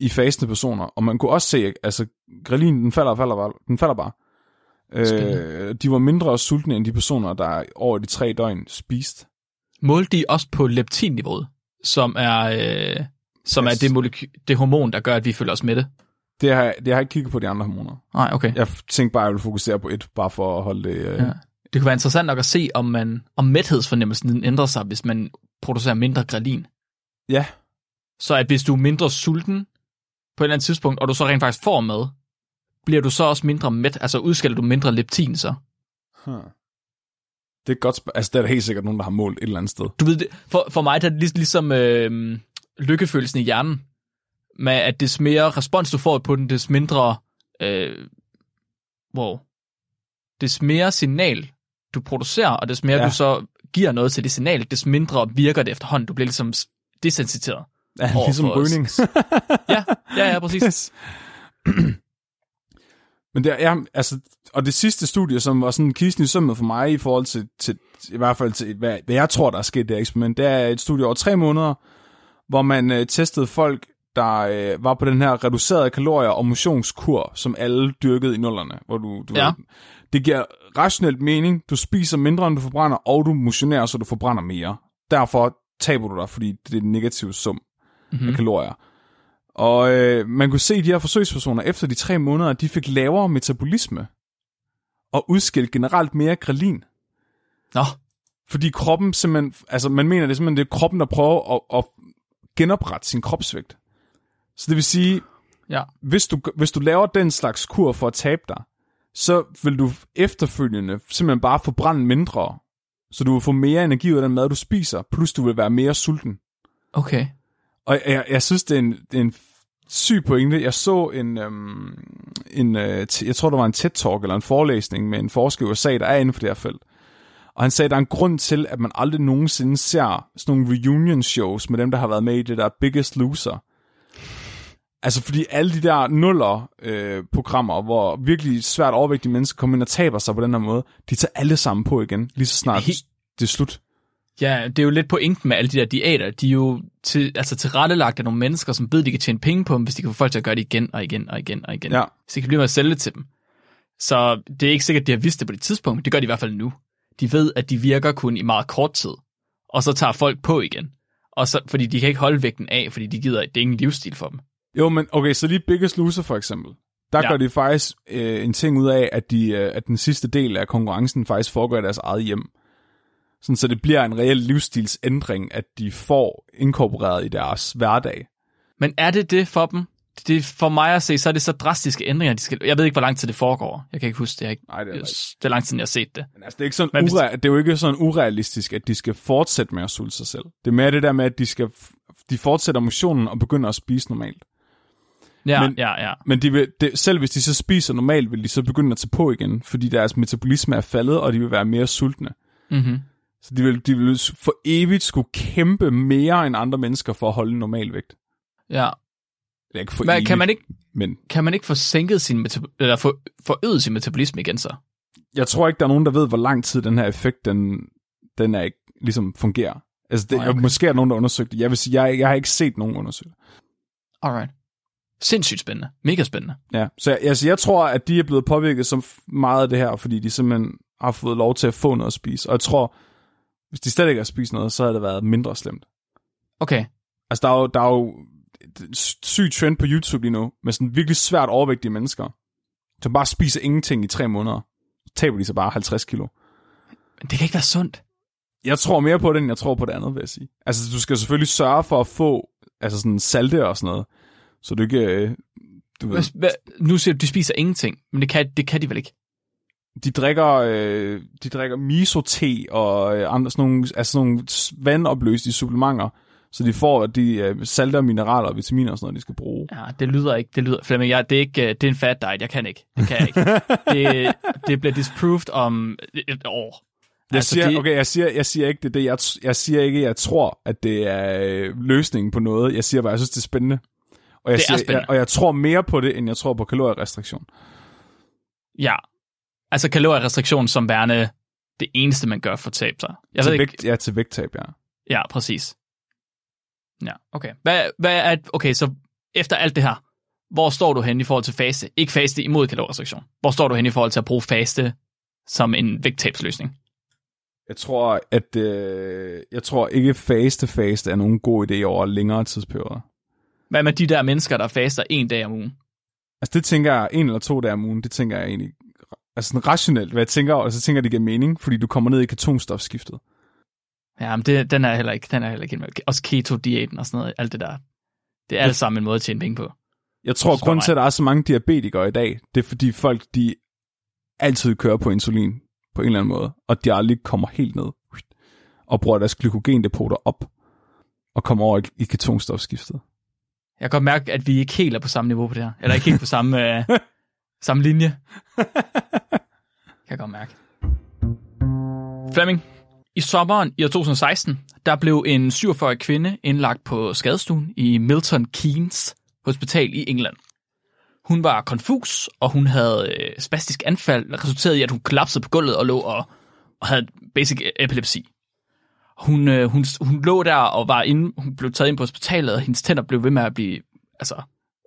i fasende personer, og man kunne også se, altså grillin, den falder, falder den falder bare. Øh, de var mindre sultne end de personer, der over de tre døgn spiste. Målte de også på leptinniveauet, som er, øh, som Yes. er det, moleky- det hormon, der gør, at vi føler os mætte. Det har, jeg- det har jeg ikke kigget på de andre hormoner. Nej, okay. Jeg tænkte bare, at jeg ville fokusere på et, bare for at holde det... Øh, Ja. Det kunne være interessant nok at se, om, man, om mæthedsfornemmelsen ændrer sig, hvis man producerer mindre grelin. ja, Så at hvis du er mindre sulten på et eller andet tidspunkt, og du så rent faktisk får mad, bliver du så også mindre mæt, altså udskiller du mindre leptin så. Huh. Det er godt sp- Altså, det er der helt sikkert nogen, der har målt et eller andet sted. Du ved, det, for, for mig der er det lig, ligesom øh, lykkefølelsen i hjernen, med at des mere respons du får på den, des mindre, øh, wow, des mere signal du producerer, og des mere Ja. du så giver noget til det signal, des mindre virker det efterhånden. Du bliver ligesom desensiteret. Ja, ligesom rygning. Ja, ja, ja, præcis. Yes. (clears throat) (clears throat) Men det er, altså, og det sidste studie, som var sådan kisten i sømmet for mig i forhold til, til i hvert fald til, hvad, hvad jeg tror, der er sket det eksperiment, det er et studie over tre måneder, hvor man øh, testede folk, der øh, var på den her reducerede kalorier og motionskur, som alle dyrkede i nullerne. Hvor du, du Ja. ved, det giver rationelt mening, du spiser mindre, end du forbrænder, og du motionerer, så du forbrænder mere. Derfor taber du dig, fordi det er en negativ sum mm-hmm. af kalorier. Og øh, man kunne se, at de her forsøgspersoner, efter de tre måneder, de fik lavere metabolisme og udskilt generelt mere grelin. Nå, Fordi kroppen simpelthen, altså man mener, det er simpelthen det er kroppen, der prøver at, at genoprette sin kropsvægt. Så det vil sige, ja. hvis du, hvis du laver den slags kur for at tabe dig, så vil du efterfølgende simpelthen bare forbrænde mindre, så du vil få mere energi ud af den mad, du spiser, plus du vil være mere sulten. Okay. Og jeg, jeg synes, det er en, det er en syg pointe. Jeg så en, øhm, en øh, jeg tror, der var en TED-talk eller en forelæsning med en forsker i USA, der er inden for det her felt. Og han sagde, at der er en grund til, at man aldrig nogensinde ser sådan nogle reunion shows med dem, der har været med i det der Biggest Loser. Altså, fordi alle de der nuller-programmer, hvor virkelig svært overvægtige mennesker kommer ind og taber sig på den her måde, de tager alle sammen på igen, lige så snart Helt- det er slut. Ja, det er jo lidt pointen med alle de der diæter. De er jo til, altså tilrettelagt af nogle mennesker, som ved, de kan tjene penge på dem, hvis de kan få folk til at gøre det igen og igen og igen og igen. Ja. Så de kan blive med at sælge det til dem. Så det er ikke sikkert, at de har vidst det på det tidspunkt, men det gør de i hvert fald nu. De ved, at de virker kun i meget kort tid, og så tager folk på igen. Og så, fordi de kan ikke holde vægten af, fordi de gider, det er ingen livsstil for dem. Jo, men okay, så lige Biggest Loser for eksempel. Der Ja. gør de faktisk øh, en ting ud af, at, de, øh, at den sidste del af konkurrencen faktisk foregår i deres eget hjem. Sådan, så det bliver en reel livsstilsændring, at de får inkorporeret i deres hverdag. Men er det det for dem? Det er for mig at se, så er det så drastiske ændringer, de skal... Jeg ved ikke, hvor lang tid det foregår. Jeg kan ikke huske det. Jeg ikke... Nej, det er rigtigt. det er lang tid, siden jeg har set det. Men altså, det er, ikke sådan Men ure- det er jo ikke sådan urealistisk, at de skal fortsætte med at sulte sig selv. Det er mere det der med, at de, skal de fortsætter motionen og begynder at spise normalt. Ja, Men- ja, ja. Men de vil, det, selv hvis de så spiser normalt, vil de så begynde at tage på igen, fordi deres metabolisme er faldet, og de vil være mere sultne. Mm-hmm. Så de vil, de vil for evigt skulle kæmpe mere end andre mennesker for at holde en normal vægt. Ja. Eller ikke for Men evigt, kan man ikke, men kan man ikke få sænket sin metab- eller få forøget sin metabolisme igen så? jeg tror ikke, der er nogen, der ved, hvor lang tid den her effekt, den, den er ikke, ligesom fungerer. Altså, det, okay. okay. måske er der nogen, der har undersøgt det. Jeg vil sige, jeg, jeg har ikke set nogen undersøge. Alright. Sindssygt spændende. Mega spændende. Ja, så jeg, altså, jeg tror, at de er blevet påvirket så meget af det her, fordi de simpelthen har fået lov til at få noget at spise. Og jeg tror, hvis de slet ikke har spist noget, så havde det været mindre slemt. Okay. Altså, der er jo, der er jo syg trend på YouTube lige nu, med sådan virkelig svært overvægtige mennesker, som bare spiser ingenting i tre måneder. Så taber de sig bare 50 kilo. Men det kan ikke være sundt. Jeg tror mere på det, end jeg tror på det andet, vil jeg sige. Altså, du skal selvfølgelig sørge for at få altså sådan salte og sådan noget, så du ikke... øh, Du ved, hvad, nu siger du, de spiser ingenting, men det kan, det kan de vel ikke? De drikker, øh, de drikker miso-te og øh, andre sådan nogle, altså sådan nogle vandopløste supplementer, så de får de øh, salter, mineraler og vitaminer og sådan noget, de skal bruge. Ja, det lyder ikke. Det lyder, Flemming, jeg, det, er ikke, øh, det er en fat diet. Jeg kan ikke. Det kan jeg ikke. (laughs) det, det bliver disproved om et år. Jeg Altså, siger, det- okay, jeg siger, jeg siger ikke det, er det jeg, jeg siger ikke, jeg tror, at det er øh, løsningen på noget. Jeg siger bare, jeg synes, det er spændende. Og jeg, Det er siger, spændende. Jeg, og jeg tror mere på det, end jeg tror på kalorierestriktion. Ja. Altså kalorierestriktion som værende det eneste, man gør for at tabe sig. Jeg ved til, ikke. vægt, ja, til vægttab, ja. Ja, præcis. Ja, okay. Hvad, hvad er, okay, så efter alt det her, hvor står du hen i forhold til faste? Ikke faste imod kalorierestriktion. Hvor står du hen i forhold til at bruge faste som en vægttabsløsning? Jeg tror, at øh, jeg tror ikke faste faste er nogen god idé over længere tidsperioder. Hvad med de der mennesker, der faster en dag om ugen? Altså det tænker jeg, en eller to dage om ugen, det tænker jeg egentlig, altså sådan rationelt, hvad jeg tænker, og så tænker det giver mening, fordi du kommer ned i ketonstofskiftet. Ja, men det, den er heller ikke, den er heller ikke med. Også keto-diæten og sådan noget, alt det der. Det er alt sammen en måde at tjene penge på. Jeg tror, grund til, at der er så mange diabetikere i dag, det er fordi folk, de altid kører på insulin på en eller anden måde, og de aldrig kommer helt ned og bruger deres glykogendepoter op og kommer over i, i ketonstofskiftet. Jeg kan godt mærke, at vi ikke helt er på samme niveau på det her. Eller ikke helt på samme, (laughs) øh, samme linje. Kan jeg godt mærke. Flemming, i sommeren i år 2016, der blev en 47-årig kvinde indlagt på skadestuen i Milton Keynes Hospital i England. Hun var konfus, og hun havde øh, spastisk anfald, der resulterede i, at hun kollapsede på gulvet og lå og, og havde basic epilepsi. Hun, øh, hun, hun lå der og var inde, hun blev taget ind på hospitalet, og hendes tænder blev ved med at blive, altså,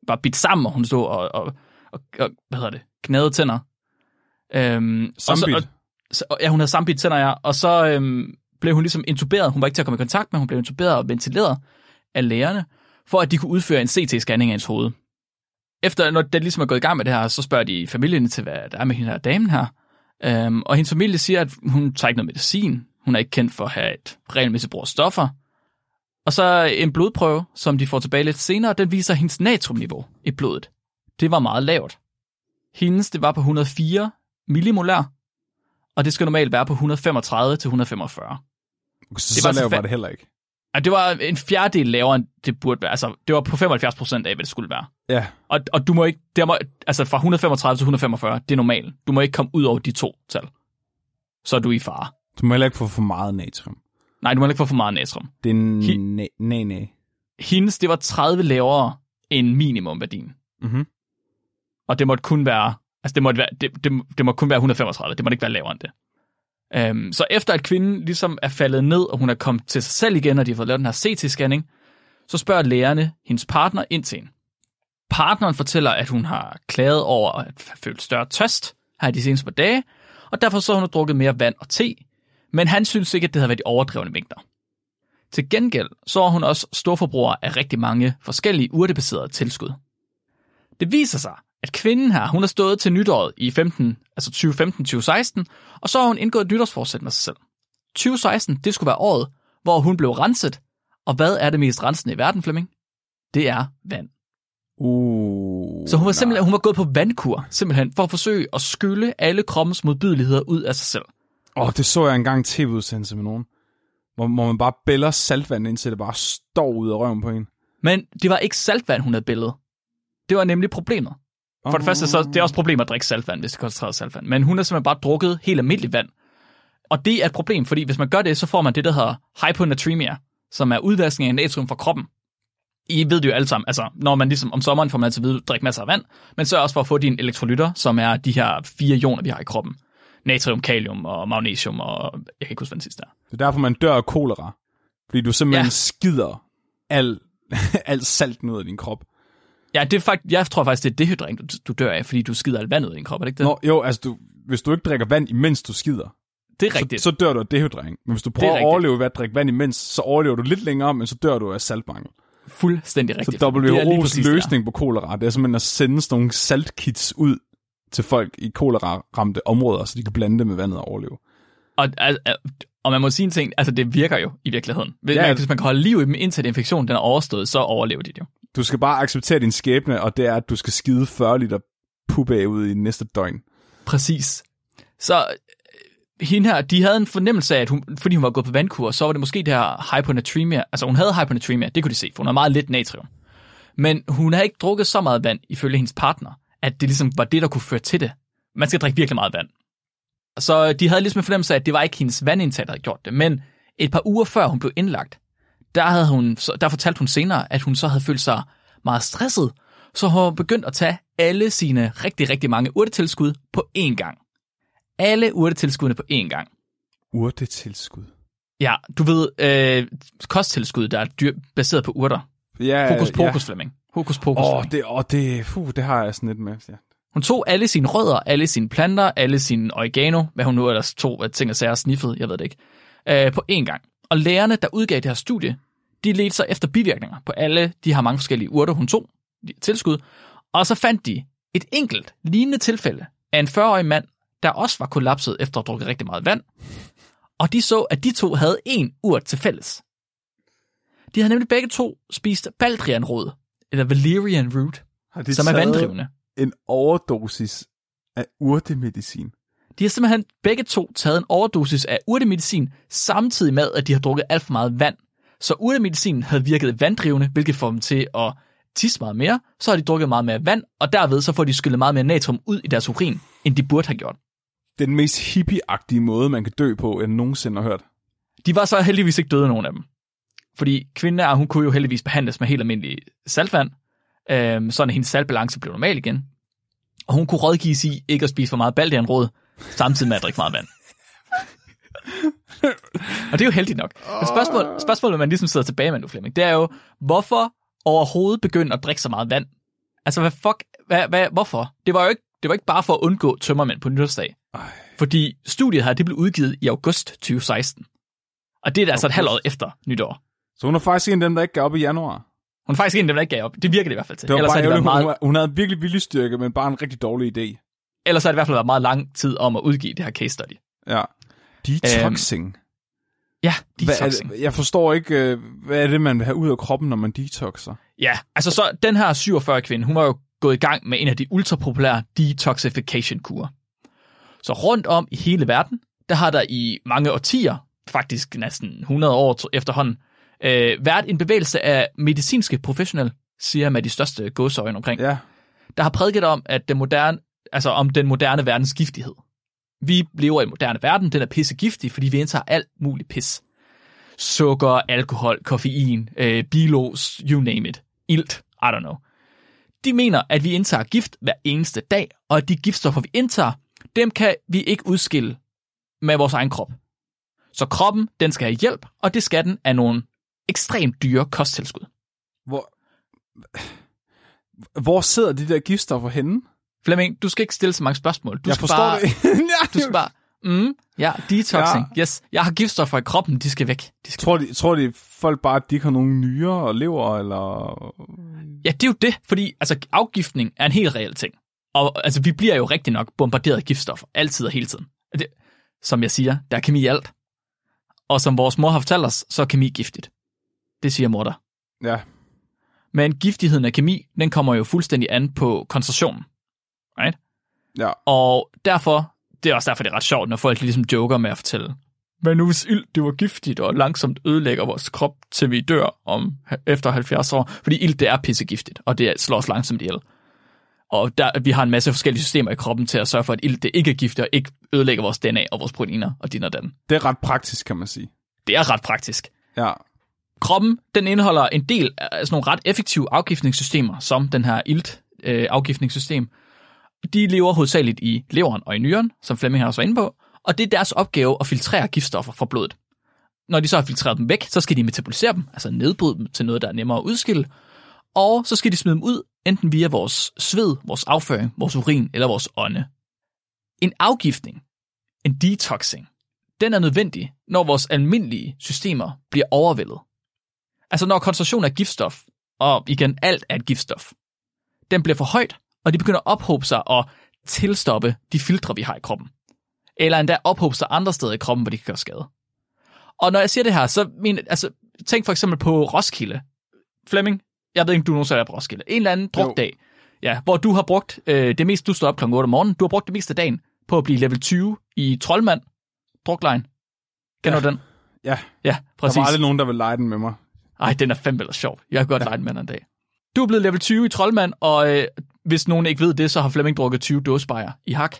bare bidt sammen, og hun stod og, og, og, og hvad hedder det, knæde tænder. Øhm, og så, og, så, ja, hun havde sambidt tænder, ja, og så øhm, blev hun ligesom intuberet, hun var ikke til at komme i kontakt med, hun blev intuberet og ventileret af lægerne, for at de kunne udføre en CT-scanning af hendes hoved. Efter, når det ligesom er gået i gang med det her, så spørger de familien til, hvad der er med hende her damen her. Øhm, og hendes familie siger, at hun tager ikke noget medicin. Hun er ikke kendt for at have et regelmæssigt brug af stoffer. Og så en blodprøve, som de får tilbage lidt senere, den viser hendes natriumniveau i blodet. Det var meget lavt. Hendes, det var på 104 millimolær, og det skal normalt være på 135 til 145. Så, Det var så lavt fa- var det heller ikke. Og det var en fjerdedel lavere, end det burde være. Altså, det var på 75 procent af, hvad det skulle være. Ja, Og, og du må ikke, der må, altså fra 135 til 145, det er normalt. Du må ikke komme ud over de to tal. Så er du i fare. du må heller ikke få for meget natrium. Nej, du må ikke få for meget natrium. Det er Hi- næ, næ, næ. Hendes, det var 30 lavere end minimumværdien. Mhm. Og det måtte kun være, altså det måtte, være, det, det, det måtte kun være 135, det måtte ikke være lavere end det. Øhm, så efter at kvinden ligesom er faldet ned, og hun er kommet til sig selv igen, og de har fået lavet den her CT-scanning, så spørger lægerne hendes partner ind til hende. Partneren fortæller, at hun har klaget over at have følt større tørst her i de seneste par dage, og derfor så har hun drukket mere vand og te, men han synes ikke, at det havde været de overdrevne mængder. Til gengæld så er hun også storforbruger af rigtig mange forskellige urtebaserede tilskud. Det viser sig, at kvinden her, hun har stået til nytåret i 15, altså 2015-2016, og så har hun indgået et nytårsforsæt med sig selv. 2016, det skulle være året, hvor hun blev renset, og hvad er det mest rensende i verden, Flemming? Det er vand. Uh, Så hun var simpelthen hun var gået på vandkur, simpelthen, for at forsøge at skylle alle kroppens modbydeligheder ud af sig selv. Åh, oh, det så jeg engang i tv-udsendelse med nogen. Hvor, hvor man bare bæller saltvand, indtil det bare står ud af røven på en. Men det var ikke saltvand, hun havde billedet. Det var nemlig problemet. For det første, så det er også et problem at drikke saltvand, hvis det koncentrerer saltvand. Men hun har simpelthen bare drukket helt almindeligt vand. Og det er et problem, fordi hvis man gør det, så får man det, der hedder hyponatremia, som er udvaskning af natrium fra kroppen. I ved det jo alle sammen, altså når man ligesom om sommeren får man altid at drikke masser af vand, men så også for at få dine elektrolytter, som er de her fire ioner, vi har i kroppen. Natrium, kalium og magnesium, og jeg kan ikke huske, hvad den sidste er. Det er derfor, man dør af kolera. Fordi du simpelthen ja. skider al, (laughs) al salten ud af din krop. Ja, det er faktisk, jeg tror faktisk, det er dehydrering, du, du dør af, fordi du skider alt vand ud i din krop, er det ikke det? Nå, jo, altså du, hvis du ikke drikker vand, imens du skider, det er så, rigtigt. så dør du af dehydrering. Men hvis du prøver at overleve ved at drikke vand imens, så overlever du lidt længere, men så dør du af saltmangel. Fuldstændig rigtigt. Så er WHO's løsning på kolera, det er simpelthen at sende sådan nogle saltkits ud til folk i kolera-ramte områder, så de kan blande det med vandet og overleve. Og, og man må sige en ting, altså det virker jo i virkeligheden. Hvis, Ja. man, hvis man kan holde liv i dem, indtil infektionen den er overstået, så overlever de det jo. Du skal bare acceptere din skæbne, og det er, at du skal skide 40 liter pube ud i næste døgn. Præcis. Så øh, hende her, de havde en fornemmelse af, at hun, fordi hun var gået på vandkur, så var det måske det her hyponatremia. Altså hun havde hyponatremia, det kunne de se, for hun har meget lidt natrium. Men hun havde ikke drukket så meget vand, ifølge hendes partner, at det ligesom var det, der kunne føre til det. Man skal drikke virkelig meget vand. Så de havde ligesom en fornemmelse af, at det var ikke hendes vandindtag, der havde gjort det. Men et par uger før hun blev indlagt, der, havde hun, der fortalte hun senere, at hun så havde følt sig meget stresset, så hun begyndt at tage alle sine rigtig, rigtig mange urtetilskud på én gang. Alle urtetilskuddene på én gang. Urtetilskud. Ja, du ved, øh, kosttilskud, der er dyr, baseret på urter. Ja, Hokus ja. pokus, Flemming. Hokus pokus, Åh, Flemming. det, åh, det, puh, det har jeg sådan lidt med. Ja. Hun tog alle sine rødder, alle sine planter, alle sine oregano, hvad hun nu ellers tog af ting og sager sniffede, jeg ved det ikke, øh, på én gang. Og lærerne, der udgav det her studie, de ledte sig efter bivirkninger på alle de her mange forskellige urter, hun tog, de tilskud, og så fandt de et enkelt lignende tilfælde af en 40-årig mand, der også var kollapset efter at have drukket rigtig meget vand, og de så, at de to havde en urt til fælles. De havde nemlig begge to spist baldrianrod, eller valerian root, som er vanddrivende. en overdosis af urtemedicin? De har simpelthen begge to taget en overdosis af urtemedicin, samtidig med, at de har drukket alt for meget vand. Så urtemedicinen havde virket vanddrivende, hvilket får dem til at tisse meget mere. Så har de drukket meget mere vand, og derved så får de skyllet meget mere natrium ud i deres urin, end de burde have gjort. Det er den mest hippieagtige måde, man kan dø på, jeg nogensinde har hørt. De var så heldigvis ikke døde, nogen af dem. Fordi kvinden er, hun kunne jo heldigvis behandles med helt almindelig saltvand, øhm, sådan at hendes saltbalance blev normal igen. Og hun kunne rådgives i ikke at spise for meget baldianråd, samtidig med at drikke meget vand. (laughs) og det er jo heldigt nok. Men spørgsmål, spørgsmålet, man ligesom sidder tilbage med nu, Flemming, det er jo, hvorfor overhovedet begynde at drikke så meget vand? Altså, hvad fuck, hvad, hvad, hvorfor? Det var jo ikke, det var ikke bare for at undgå tømmermænd på nytårsdag. Ej. Fordi studiet her, det blev udgivet i august 2016. Og det er altså et halvt år efter nytår. Så hun er faktisk en af dem, der ikke gav op i januar. Hun er faktisk en af dem, der ikke gav op. Det virker det i hvert fald til. Det var Ellers bare ærgerligt, meget, hun, hun havde virkelig viljestyrke, men bare en rigtig dårlig idé. ellers har det i hvert fald været meget lang tid om at udgive det her case study. Ja. Detoxing. Ja, Hvad er detoxing. det? Jeg forstår ikke, øh, hvad er det, man vil have ud af kroppen, når man detoxer? Ja, altså så den her 47 kvinde, hun var jo gået i gang med en af de ultrapopulære detoxification-kurer. Så rundt om i hele verden, der har der i mange årtier, faktisk næsten 100 år efterhånden, øh, været en bevægelse af medicinske professionelle, siger med de største gåseøjne omkring, Ja. der har prædiket om, at den moderne, altså om den moderne verdens giftighed. Vi lever i en moderne verden, den er pissegiftig, fordi vi indtager alt muligt pis. Sukker, alkohol, koffein, øh, bilos, you name it. Ilt, I don't know. De mener, at vi indtager gift hver eneste dag, og at de giftstoffer, vi indtager, dem kan vi ikke udskille med vores egen krop. Så kroppen, den skal have hjælp, og det skal den af nogle ekstremt dyre kosttilskud. Hvor, hvor sidder de der giftstoffer henne? Flemming, du skal ikke stille så mange spørgsmål. Du jeg skal forstår bare, det. (laughs) Du skal bare, mm, ja, detoxing. Ja. Yes, jeg har giftstoffer i kroppen, de skal væk. De skal Tror de, tror de folk bare, at de har nogen nyrer og lever, eller... Ja, det er jo det, fordi altså, afgiftning er en helt reel ting. Og altså, vi bliver jo rigtig nok bombarderet af giftstoffer, altid og hele tiden. Det, som jeg siger, der er kemi i alt. Og som vores mor har fortalt os, så er kemi giftigt. Det siger mor der. Ja, Men giftigheden af kemi, den kommer jo fuldstændig an på koncentrationen. Right? ja. Og derfor, det er også derfor, det er ret sjovt, når folk ligesom joker med at fortælle, hvad nu hvis ild det var giftigt og langsomt ødelægger vores krop, til vi dør om efter 70 år? Fordi ild, det er pissegiftigt, og det slår os langsomt ihjel. Og der, vi har en masse forskellige systemer i kroppen til at sørge for, at ild det ikke er giftigt og ikke ødelægger vores DNA og vores proteiner og din og den. Det er ret praktisk, kan man sige. Det er ret praktisk. Ja, Kroppen, den indeholder en del af sådan nogle ret effektive afgiftningssystemer, som den her ilt øh, afgiftningssystem. De lever hovedsageligt i leveren og i nyren, som Flemming har også var inde på, og det er deres opgave at filtrere giftstoffer fra blodet. Når de så har filtreret dem væk, så skal de metabolisere dem, altså nedbryde dem til noget, der er nemmere at udskille, og så skal de smide dem ud, enten via vores sved, vores afføring, vores urin eller vores ånde. En afgiftning, en detoxing, den er nødvendig, når vores almindelige systemer bliver overvældet. Altså når koncentrationen af giftstof, og igen alt er et giftstof, den bliver for højt, og de begynder at ophobe sig og tilstoppe de filtre, vi har i kroppen. Eller endda ophobe sig andre steder i kroppen, hvor de kan gøre skade. Og når jeg siger det her, så men, altså, tænk for eksempel på Roskilde. Flemming, jeg ved ikke, om du nogensinde er på Roskilde. En eller anden drukdag, ja, hvor du har brugt øh, det meste, du står op kl. 8 om morgenen, du har brugt det meste af dagen på at blive level 20 i Troldmand, druklejen. Kender Ja. du den? ja. Ja, Der præcis. var aldrig nogen, der ville lege den med mig. Ej, den er fandme ellers sjov. Jeg kan godt ja. lege den med en dag. Du er blevet level 20 i Troldmand, og øh, hvis nogen ikke ved det, så har Flemming drukket 20 dåsebajer i hak.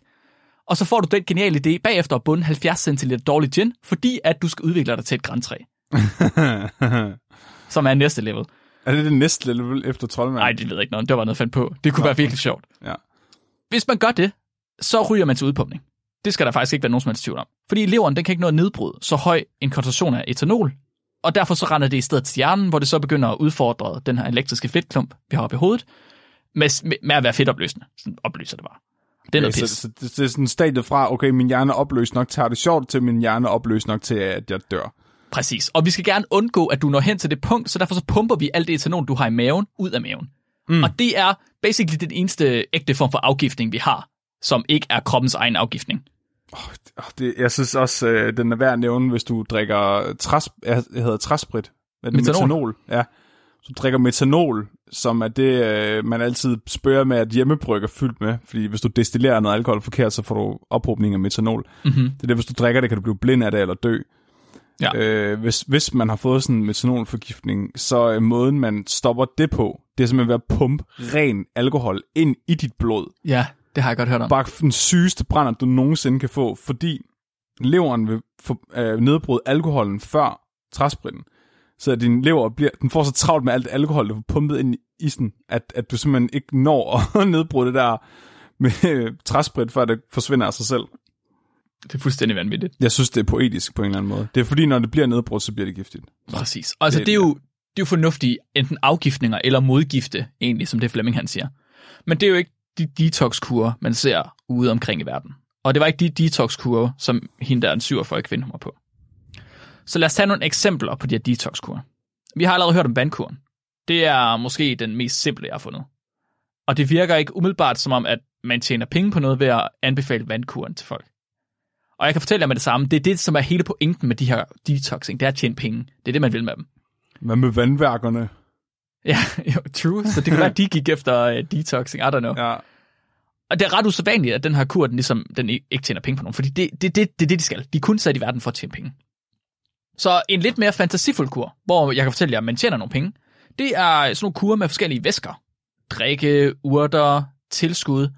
Og så får du den geniale idé bagefter at bunde 70 cl dårlig gin, fordi at du skal udvikle dig til et græntræ, (laughs) som er næste level. er det det næste level efter Troldmand? Nej, det ved jeg ikke noget. Det var noget, fandt på. Det kunne Nå. være virkelig sjovt. Ja. Hvis man gør det, så ryger man til udpumpning. Det skal der faktisk ikke være nogen som helst tvivl om. Fordi leveren den kan ikke nå at nedbryde så høj en koncentration af etanol, og derfor så render det i stedet til hjernen, hvor det så begynder at udfordre den her elektriske fedtklump, vi har oppe i hovedet, med, med, at være fedtopløsende. Sådan oplyser det bare. Det er noget Okay, pis. så, så det, det er sådan stadiet fra, okay, min hjerne er opløst nok til at det sjovt, til min hjerne er opløst nok til, at jeg dør. Præcis. Og vi skal gerne undgå, at du når hen til det punkt, så derfor så pumper vi alt det etanol, du har i maven, ud af maven. Mm. Og det er basically den eneste ægte form for afgiftning, vi har, som ikke er kroppens egen afgiftning. Oh, det, jeg synes også, øh, den er værd at nævne, hvis du drikker træs, jeg hedder træsprit. Metanol. metanol. Ja. Du drikker metanol, som er det, øh, man altid spørger med, at hjemmebryg er fyldt med. Fordi hvis du destillerer noget alkohol forkert, så får du ophobning af metanol. Mm-hmm. Det er det, hvis du drikker det, kan du blive blind af det eller dø. Ja. Øh, hvis, hvis man har fået sådan en metanolforgiftning, så er måden, man stopper det på, det er simpelthen ved at pumpe ren alkohol ind i dit blod. Ja, det har jeg godt hørt om. Bare den sygeste brænder, du nogensinde kan få, fordi leveren vil få, øh, nedbryde alkoholen før træspritten. Så din lever bliver, den får så travlt med alt alkohol, der er pumpet ind i isen, at, at du simpelthen ikke når (laughs) at nedbryde det der med øh, træsprit, før det forsvinder af sig selv. Det er fuldstændig vanvittigt. Jeg synes, det er poetisk på en eller anden måde. Det er fordi, når det bliver nedbrudt, så bliver det giftigt. Præcis. Og altså, Det- det, er jo, det er jo fornuftigt, enten afgiftninger eller modgifte, egentlig, som det Flemming han siger. Men det er jo ikke de detox-kurer, man ser ude omkring i verden. Og det var ikke de detox-kurer, som hende der er en 47 kvinde var på. Så lad os tage nogle eksempler på de her detox-kurer. Vi har allerede hørt om vandkuren. Det er måske den mest simple, jeg har fundet. Og det virker ikke umiddelbart som om, at man tjener penge på noget ved at anbefale vandkuren til folk. Og jeg kan fortælle jer med det samme, det er det, som er hele pointen med de her detoxing, det er at tjene penge. Det er det, man vil med dem. Hvad med vandværkerne? Ja, (laughs) jo, true. Så det kan være, at de gik efter uh, detoxing, I don't know. Ja. Og det er ret usædvanligt, at den her kur, den, ligesom, den ikke tjener penge på nogen, fordi det, det, det, det er det, de skal. De er kun sat i verden for at tjene penge. Så en lidt mere fantasifuld kur, hvor jeg kan fortælle jer, at man tjener nogle penge, det er sådan nogle kurer med forskellige væsker. Drikke, urter, tilskud,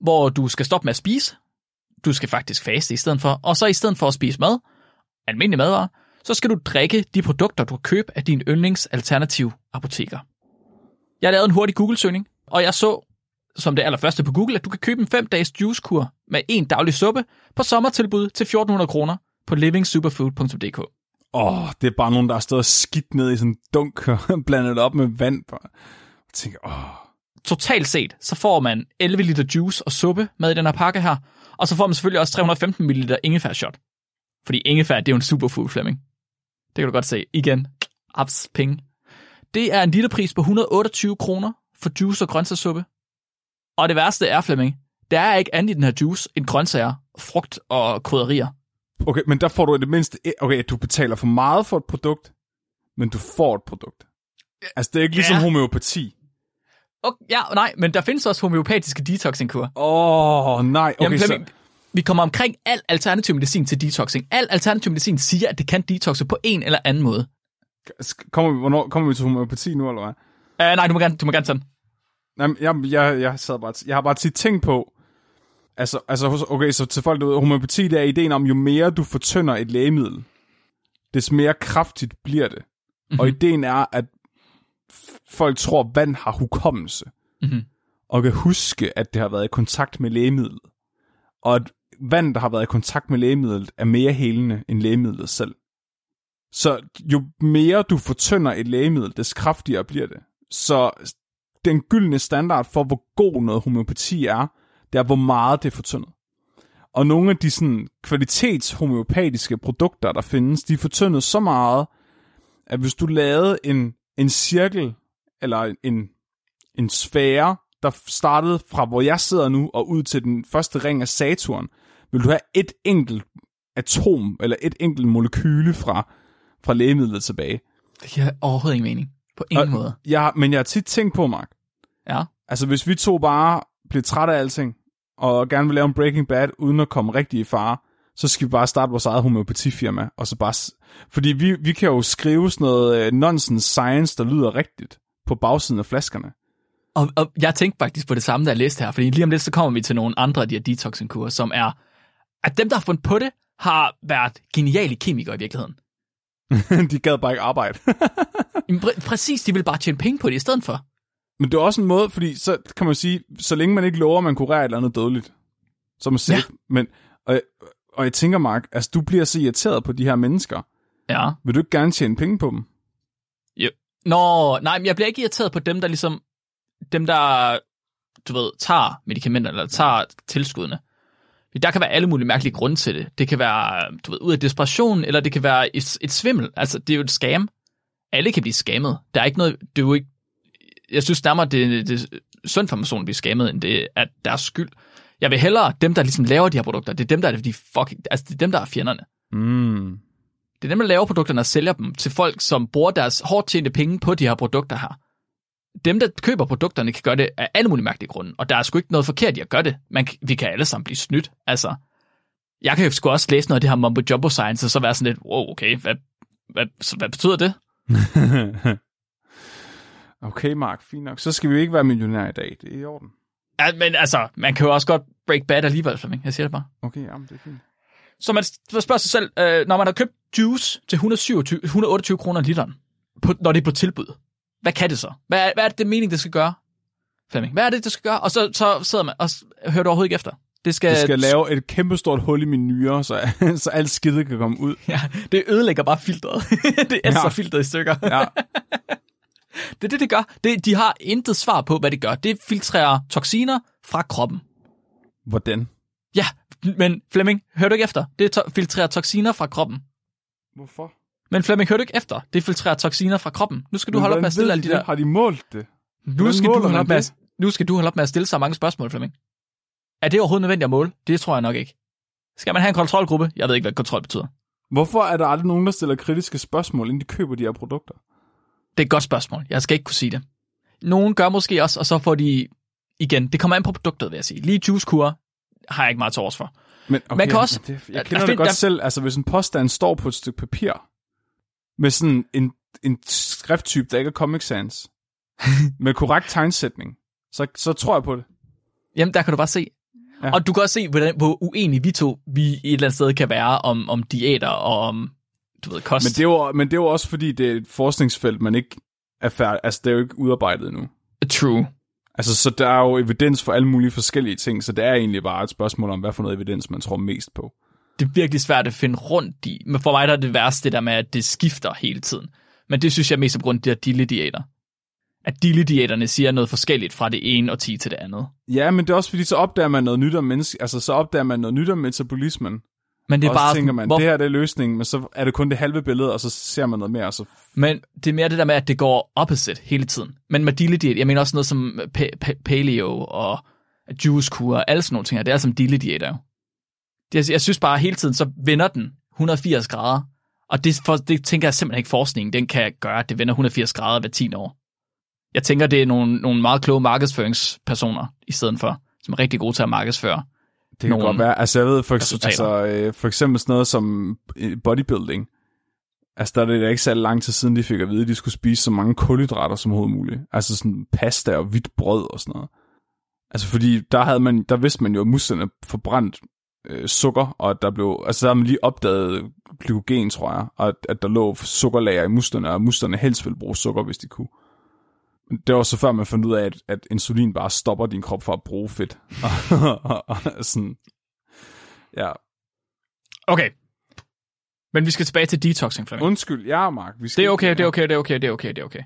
hvor du skal stoppe med at spise. Du skal faktisk faste i stedet for. Og så i stedet for at spise mad, almindelig madvarer, så skal du drikke de produkter, du har købt af din yndlingsalternativ apoteker. Jeg lavede en hurtig Google-søgning Og jeg så, som det allerførste på Google, at du kan købe en 5-dages juicekur med en daglig suppe på sommertilbud til 1400 kroner på livingsuperfood.dk. Åh, oh, det er bare nogen, der har stået skidt ned i sådan en dunk og (laughs) blandet op med vand. Jeg tænker, åh. Oh. Totalt set, så får man 11 liter juice og suppe med i den her pakke her, og så får man selvfølgelig også 315 ml ingefær shot. Fordi ingefær, det er jo en superfood, Flemming. Det kan du godt se. Igen, abs penge. Det er en literpris på 128 kroner for juice og grøntsagssuppe. Og det værste er, Flemming, der er ikke andet i den her juice end grøntsager, frugt og krydderier. Okay, men der får du i det mindste... Okay, du betaler for meget for et produkt, men du får et produkt. Altså, det er ikke ligesom Ja. homeopati. Okay, ja, nej, men der findes også homeopatiske detoxingkur. Åh, oh, nej. Okay, Jamen, så, vi kommer omkring al alternativ medicin til detoxing. Al alternativ medicin siger, at det kan detoxe på en eller anden måde. kommer vi, hvornår kommer vi til homeopati nu, eller hvad? Uh, nej, du må gerne, du må gerne tage den. Jamen, jeg, jeg, jeg, sad bare, jeg har bare tit tænkt på, altså, altså okay, så til folk derude, homeopati, det er ideen om, jo mere du fortynder et lægemiddel, des mere kraftigt bliver det. Mm-hmm. Og ideen er, at folk tror, at vand har hukommelse, Mhm. og kan huske, at det har været i kontakt med lægemidlet. Og at vand, der har været i kontakt med lægemidlet, er mere helende end lægemidlet selv. Så jo mere du fortynder et lægemiddel, des kraftigere bliver det. Så den gyldne standard for, hvor god noget homøopati er, det er, hvor meget det er fortyndet. Og nogle af de sådan, kvalitets-homøopatiske produkter, der findes, de er fortyndet så meget, at hvis du lavede en, en cirkel, eller en, en sfære, der startede fra, hvor jeg sidder nu, og ud til den første ring af Saturn, vil du have et enkelt atom, eller et enkelt molekyle fra, fra lægemidlet tilbage. Det giver overhovedet ingen mening. På ingen Og- måde. Har- men jeg har tit tænkt på, Mark, Ja. Altså, hvis vi to bare bliver trætte af alting, og gerne vil lave en Breaking Bad, uden at komme rigtig i fare, så skal vi bare starte vores eget homeopatifirma, og så bare... Fordi vi, vi kan jo skrive sådan noget øh, nonsense science, der lyder rigtigt, på bagsiden af flaskerne. Og, og jeg tænkte faktisk på det samme, da jeg læste her, fordi lige om lidt, så kommer vi til nogle andre af de her detoxingkurer, som er, at dem, der har fundet på det, har været geniale kemikere i virkeligheden. (laughs) de gad bare ikke arbejde. (laughs) Præ- præcis, de vil bare tjene penge på det i stedet for. Men det er også en måde, fordi så kan man sige, så længe man ikke lover, at man kurerer et eller andet dødeligt, så er man safe. Ja. Men, og, og jeg tænker, Mark, altså du bliver så irriteret på de her mennesker. Ja. Vil du ikke gerne tjene penge på dem? Nå, nej, men jeg bliver ikke irriteret på dem, der ligesom, dem der, du ved, tager medicamenter, eller tager tilskuddene. Der kan være alle mulige mærkelige grunde til det. Det kan være, du ved, ud af desperation, eller det kan være et, et svimmel. Altså, det er jo et scam. Alle kan blive skammet. Der er ikke noget, det er jo ikke, jeg synes nærmere, det, det er synd for personen at blive skammet, end det er deres skyld. Jeg vil hellere, dem der ligesom laver de her produkter, det er dem, der er de fucking, altså det er dem, der er fjenderne. Mm. Det er dem, der laver produkterne og sælger dem til folk, som bruger deres hårdt tjente penge på de her produkter her. Dem, der køber produkterne, kan gøre det af alle mulige mærkelige grunde, og der er sgu ikke noget forkert i at gøre det. Man, vi kan alle sammen blive snydt. Altså, jeg kan jo sgu også læse noget af det her mumbo jumbo science, og så være sådan lidt, wow, okay, hvad, hvad, så hvad betyder det? (laughs) okay, Mark, fint nok. Så skal vi jo ikke være millionær i dag. Det er i orden. Ja, men altså, man kan jo også godt break bad alligevel, Flemming. Jeg siger det bare. Okay, jamen, det er fint. Så man spørger sig selv, øh, når man har købt juice til 127, 128 kroner literen, på, når det er på tilbud, hvad kan det så? Hvad er, hvad er det, det mening, det skal gøre? Flemming, hvad er det, det skal gøre? Og så, så sidder man og hører du overhovedet ikke efter. Det skal, Det skal lave et kæmpestort hul i min nyre, så, (laughs) så alt skidet kan komme ud. Ja, det ødelægger bare filteret. (laughs) det er Ja. så filteret i stykker. Ja. (laughs) Det er det, det gør. Det, de har intet svar på, hvad det gør. Det filtrerer toksiner fra kroppen. Hvordan? Ja, men Flemming, hører du ikke efter? Det to- filtrerer toksiner fra kroppen. Hvorfor? Men Flemming, hører du ikke efter? Det filtrerer toksiner fra kroppen. Nu skal du Men holde op med at stille ved alle de de der... det? Har de målt det? Nu skal, du holde op med at, nu skal du holde op med at stille så mange spørgsmål, Flemming. Er det overhovedet nødvendigt at måle? Det tror jeg nok ikke. Skal man have en kontrolgruppe? Jeg ved ikke, hvad kontrol betyder. Hvorfor er der aldrig nogen, der stiller kritiske spørgsmål, inden de køber de her produkter? Det er et godt spørgsmål. Jeg skal ikke kunne sige det. Nogen gør måske også, og så får de... Igen, det kommer an på produktet, vil jeg sige. Lige juicekur har jeg ikke meget til års for. Men okay, Man kan også- Det, jeg der kender det find- godt der- selv. Altså, hvis en påstand står på et stykke papir, med sådan en, en skrifttype, der ikke er Comic Sans, (laughs) med korrekt tegnsætning, så, så tror jeg på det. Jamen, der kan du bare se. Ja. Og du kan også se, hvordan, hvor uenige vi to, vi et eller andet sted kan være om, om diæter og om, du ved, kost. Men det, jo, men det jo også fordi, det er et forskningsfelt, man ikke er færdig. Altså, det er jo ikke udarbejdet endnu. True. Altså, så der er jo evidens for alle mulige forskellige ting, så det er egentlig bare et spørgsmål om, hvad for noget evidens man tror mest på. Det er virkelig svært at finde rundt i. Men for mig der er det værste det der med, at det skifter hele tiden. Men det synes jeg mest er på grund af de her dille-diæter. At dille-diæterne siger noget forskelligt fra det ene og ti til det andet. Ja, men det er også fordi, så opdager man noget nyt om menneske, altså så opdager man noget nyt om metabolismen. Men det er og så bare tænker man, hvor, det her det er løsningen, men så er det kun det halve billede, og så ser man noget mere, og så Men det er mere det der med, at det går opposite hele tiden. Men med dille diæt, jeg mener også noget som pa- pa- paleo og juice kur og alle sådan nogle ting, her, det er altså dille diæter jo. Det, jeg synes bare, hele tiden, så vender den 180 grader. Og det, for, det tænker jeg simpelthen ikke, forskningen den kan gøre, at det vender 180 grader hver 10 år. Jeg tænker, det er nogle, nogle meget kloge markedsføringspersoner i stedet for, som er rigtig gode til at markedsføre. Det kan godt være. Altså, jeg ved for, eks- resultater. altså, øh, for eksempel sådan noget som øh, bodybuilding. Altså, der er det da ikke så lang tid siden, de fik at vide, at de skulle spise så mange kulhydrater som overhovedet muligt. Altså sådan pasta og hvidt brød og sådan noget. Altså, fordi der, havde man, der vidste man jo, at musklerne forbrændt øh, sukker, og at der blev, altså der havde man lige opdaget glykogen, tror jeg, og at, at der lå sukkerlager i musklerne, og musklerne helst ville bruge sukker, hvis de kunne. Det var så før man fandt ud af, at, at insulin bare stopper din krop for at bruge fedt. (laughs) sådan, ja. Okay. Men vi skal tilbage til detoxing, Flemming. Undskyld, ja, Mark. Vi skal Det er okay, det er okay, det er okay, det er okay, det er okay.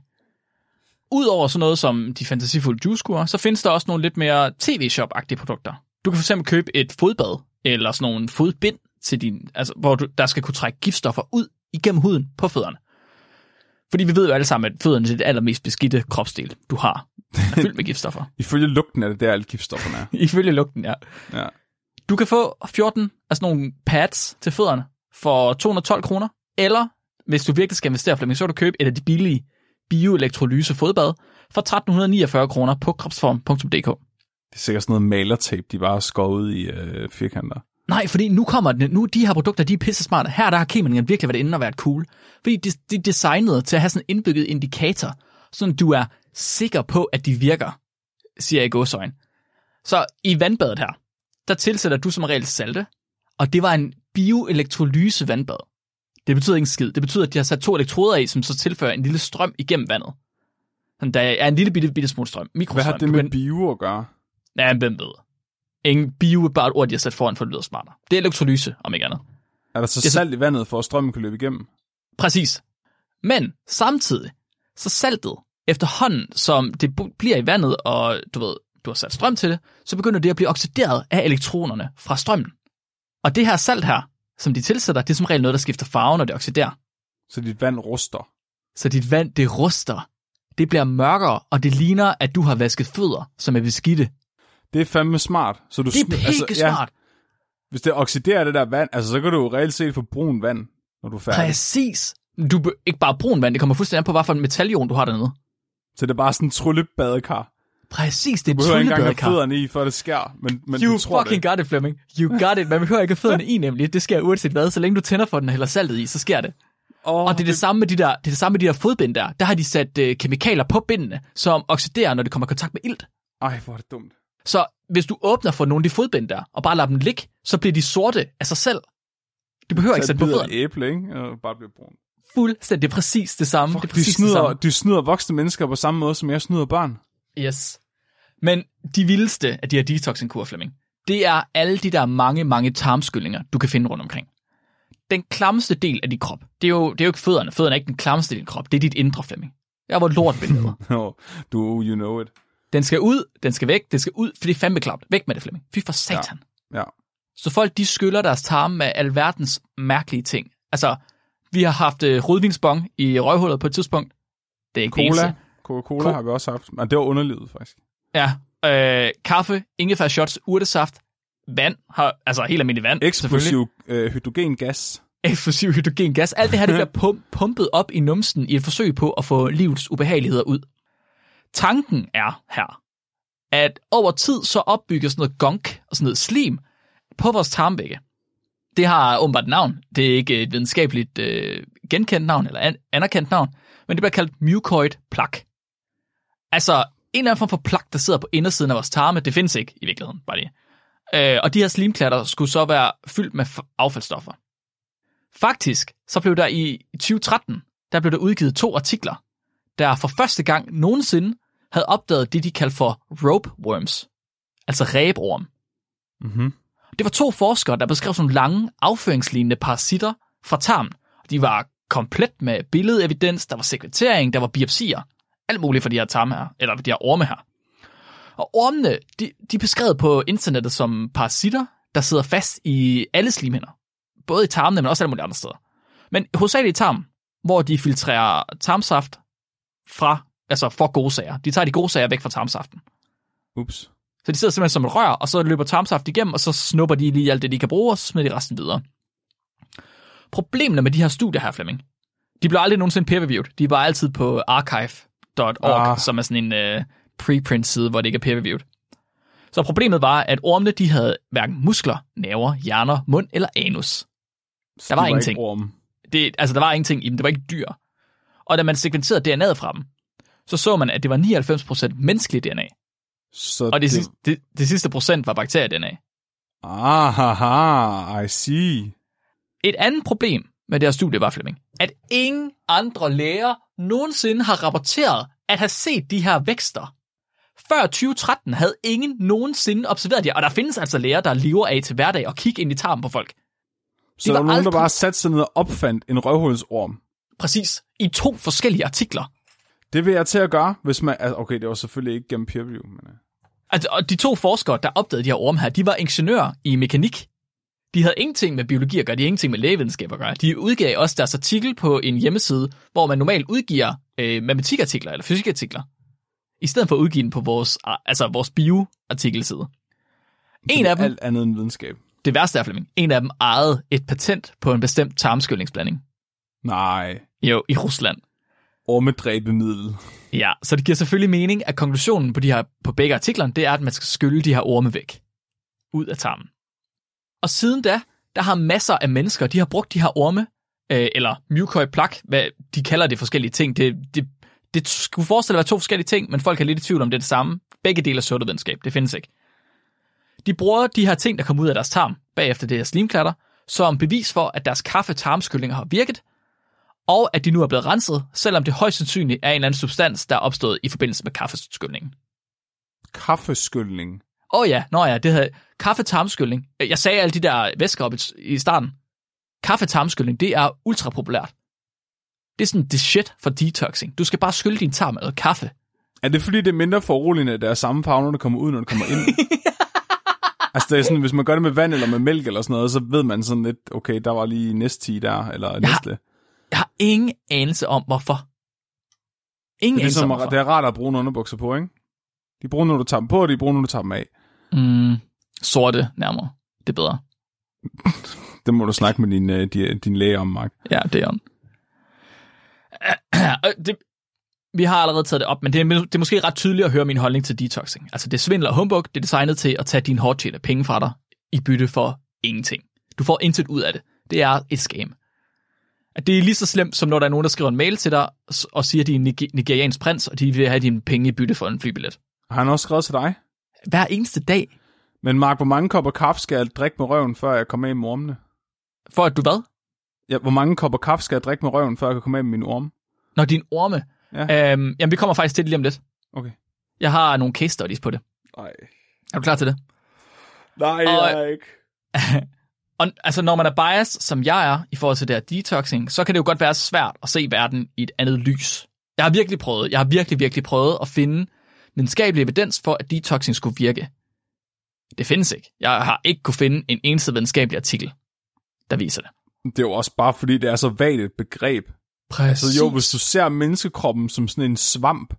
Udover sådan noget som de fantasifulde juicekurer, så findes der også nogle lidt mere tv-shop-agtige produkter. Du kan for eksempel købe et fodbad, eller sådan nogle fodbind, til din, altså, hvor du, der skal kunne trække giftstoffer ud igennem huden på fødderne. Fordi vi ved jo alle sammen, at fødderne er det allermest beskidte kropsdel, du har. Er fyldt med (laughs) giftstoffer. Ifølge lugten er det der, alle giftstofferne er. (laughs) Ifølge lugten, ja. Ja. Du kan få 14 af sådan nogle pads til fødderne for 212 kroner, eller hvis du virkelig skal investere, Flemming, så kan du købe et af de billige bioelektrolyse fodbad for 1349 kroner på kropsform.dk. Det er sikkert sådan noget malertape, de bare har skåret i øh, firkanter. Nej, fordi nu kommer det, nu de her produkter, de er pisse smarte. Her der har kemikerne virkelig været inde og været cool. Fordi de, de er designet til at have sådan en indbygget indikator, så du er sikker på, at de virker, siger jeg i godsøjen. Så i vandbadet her, der tilsætter du som regel salte, og det var en bioelektrolyse vandbad. Det betyder ikke en skid. Det betyder, at de har sat to elektroder i, som så tilfører en lille strøm igennem vandet. Sådan, der er en lille bitte, bitte smule strøm. Hvad Mikrostrøm. har det med kan- bio at gøre? Ja, hvem ved. Ingen bio er bare et ord, de har sat foran, for det lyder smartere. Det er elektrolyse, om ikke andet. Er der så Det er salt i vandet, for at strømmen kan løbe igennem? Præcis. Men samtidig, så saltet, efterhånden som det bliver i vandet, og du ved, du har sat strøm til det, så begynder det at blive oxideret af elektronerne fra strømmen. Og det her salt her, som de tilsætter, det er som regel noget, der skifter farve, når det oxiderer. Så dit vand ruster. Så dit vand, det ruster. Det bliver mørkere, og det ligner, at du har vasket fødder, som er beskidte. Det er fandme smart. Så du Det er pække altså, smart. hvis det oxiderer det der vand, altså så kan du jo reelt set få brun vand, når du er færdig. Præcis. Du ikke bare brun vand, det kommer fuldstændig an på, hvad for en metalion du har dernede. Så det er bare sådan en tryllebadekar. Præcis, det er Du behøver ikke engang have tryllebadekar. fødderne i, før det skær. Men, men You du tror fucking det. got it, Flemming. You got it. Man behøver ikke have fødderne i, nemlig. Det sker uanset hvad. Så længe du tænder for den og hælder saltet i, så sker det. Oh, Og det er det samme med de der, det er det samme med de der fodbind der. Der har de sat øh, kemikalier på bindene, som oxiderer, når det kommer i kontakt med ilt. Ej, hvor er det dumt. Så hvis du åbner for nogle af de fodbind der, og bare lader dem ligge, så bliver de sorte af sig selv. Du behøver ikke Så sætte på fødderne. æble, ikke? Og bare bliver brun. Fuldstændig. Det præcis det samme. Fuck, det er de, præcis det snyder, samme. de snyder voksne mennesker på samme måde, som jeg snyder børn. Yes. Men de vildeste af de her detoxing-kur, Flemming, det er alle de der mange, mange tarmskyllinger, du kan finde rundt omkring. Den klammeste del af din krop, det er jo, det er jo ikke fødderne. Fødderne er ikke den klammeste del af din krop. Det er dit indre, Flemming. Jeg hvor lort billede. (laughs) No, du, you know it. Den skal ud, den skal væk, den skal ud, for det er fandme klamt. Væk med det, Flemming. Fy for satan. Ja. Så folk, de skyller deres tarme med alverdens mærkelige ting. Altså, vi har haft øh, rødvinsbong i røghullet på et tidspunkt. Det er ikke Cola. Coca-Cola Co- har vi også haft. Men det var underlivet, faktisk. Ja, øh, kaffe, ingefær shots, urtesaft, vand, har, altså helt almindelig vand. Eksplosiv øh, hydrogengas. Eksplosiv hydrogengas. Alt det her, det bliver (laughs) pum- pumpet op i numsen i et forsøg på at få livets ubehageligheder ud. Tanken er her, at over tid så opbygges noget gunk og sådan noget slim på vores tarmvægge. Det har åbenbart et navn. Det er ikke et videnskabeligt øh, genkendt navn eller an- anerkendt navn, men det bliver kaldt mucoid plak. Altså en eller anden form for plak, der sidder på indersiden af vores tarme. Det findes ikke i virkeligheden, bare det. Øh, og de her slimklatter skulle så være fyldt med f- affaldsstoffer. Faktisk, så blev der i 2013, der blev der udgivet to artikler, der for første gang nogensinde havde opdaget det, de kaldte for rope worms, altså ræborm. Mhm. Det var to forskere, der beskrev sådan lange, afføringslignende parasitter fra tarmen. De var komplet med billedevidens, der var sekretering, der var biopsier. Alt muligt for de her tarme her, eller de her orme her. Og ormene, de, de er beskrevet på internettet som parasitter, der sidder fast i alle slimhinder. Både i tarmene, men også alle mulige andre steder. Men hovedsageligt i tarmen, hvor de filtrerer tarmsaft fra, altså for gode sager. De tager de gode sager væk fra tarmsaften. Ups. Så de sidder simpelthen som et rør, og så løber tarmsaft igennem, og så snupper de lige alt det, de kan bruge, og så smider de resten videre. Problemerne med de her studier her, Flemming, de blev aldrig nogensinde peer-reviewed. De var altid på archive.org, Ah. som er sådan en uh, preprint-side, hvor det ikke er peer-reviewed. Så problemet var, at ormene de havde hverken muskler, nerver, hjerner, mund eller anus. Der var De ingenting. Ikke orm. Det, altså, der var ingenting i dem. Det var ikke dyr. Og da man sekventerede DNA'et fra dem, så så man, at det var 99% menneskelig DNA. Så Og det, det... Sidste, det, det sidste procent var bakterie-DNA. Ah, haha, I see. Et andet problem med det her studie var, Flemming, at ingen andre læger nogensinde har rapporteret at have set de her vækster. Før 2013 havde ingen nogensinde observeret det, og der findes altså læger, der lever af til hverdag og kigge ind i tarmen på folk. Så var der var nogen, aldrig- der bare satte sig ned og opfandt en røvhulsorm. Præcis i to forskellige artikler. Det vil jeg til at gøre, hvis man... altså, Okay, det var selvfølgelig ikke gennem peer review, men... øh, Altså, og de to forskere, der opdagede de her orme her, de var ingeniører i mekanik. De havde ingenting med biologi at gøre, de havde ingenting med lægevidenskab at gøre. De udgav også deres artikel på en hjemmeside, hvor man normalt udgiver øh, matematikartikler eller fysikartikler, i stedet for at udgive den på vores, altså vores bioartikelside. En af dem, Alt andet end videnskab. det værste er, Flemming, en af dem ejede et patent på en bestemt tarmskyldningsblanding. Nej. Jo, i Rusland. Ormedræbemiddel. Ja, så det giver selvfølgelig mening, at konklusionen på, de her, på begge artiklerne, det er, at man skal skylle de her orme væk. Ud af tarmen. Og siden da, der har masser af mennesker, de har brugt de her orme, øh, eller mucoid plak, hvad de kalder det forskellige ting. Det, det, det skulle forestille at være to forskellige ting, men folk er lidt i tvivl om det er det samme. Begge dele er pseudovidenskab, det findes ikke. De bruger de her ting, der kommer ud af deres tarm, bagefter det her slimklatter, som bevis for, at deres kaffe-tarmskyllinger har virket, og at de nu er blevet renset, selvom det højst sandsynligt er en eller anden substans, der er opstået i forbindelse med kaffeskyldningen. Kaffeskyldning. Åh oh ja, nå ja, det hedder kaffe-tarmskyldning. Jeg sagde alle de der væsker op i, i starten. Kaffe-tarmskyldning, det er ultra populært. Det er sådan det shit for detoxing. Du skal bare skylde din tarm med kaffe. Er det fordi, det er mindre foruroligende, at der er samme farve, når det kommer ud, når det kommer ind? (laughs) altså, det er sådan, hvis man gør det med vand eller med mælk eller sådan noget, så ved man sådan lidt, okay, der var lige næste der, eller næste. Har ingen anelse om, hvorfor. Ingen Det er, anelse om, ligesom, hvorfor. det er rart at bruge underbukser på, ikke? De bruger, når du tager dem på, og de bruger, når du tager dem af. Mm, sorte nærmere. Det er bedre. (laughs) Det må du snakke med din, øh, din, din læge om, Mark. Ja, det er on. Og det, vi har allerede taget det op, men det er, det er måske ret tydeligt at høre min holdning til detoxing. Altså, det er svindel og humbug. Det er designet til at tage dine hårdt tjente penge fra dig i bytte for ingenting. Du får intet ud af det. Det er et scam. At det er lige så slemt, som når der er nogen, der skriver en mail til dig og siger, at de er en nigeriansk prins, og de vil have dine penge i bytte for en flybillet. Har han også skrevet til dig? Hver eneste dag. Men Mark, hvor mange kopper kaffe skal jeg drikke med røven, før jeg kommer af med ormene? For at du hvad? Ja, hvor mange kopper kaffe skal jeg drikke med røven, før jeg kan komme af med min orme? Når din orme. Ja. Øhm, jamen, vi kommer faktisk til det lige om lidt. Okay. Jeg har nogle case studies på det. Nej. Er du klar til det? Nej, Og- jeg er ikke. (laughs) Og altså, når man er biased, som jeg er, i forhold til det her detoxing, så kan det jo godt være svært at se verden i et andet lys. Jeg har virkelig prøvet, jeg har virkelig, virkelig prøvet at finde videnskabelig evidens for, at detoxing skulle virke. Det findes ikke. Jeg har ikke kunne finde en eneste videnskabelig artikel, der viser det. Det er jo også bare, fordi det er så vagt et begreb. Præcis. Så jo, hvis du ser menneskekroppen som sådan en svamp,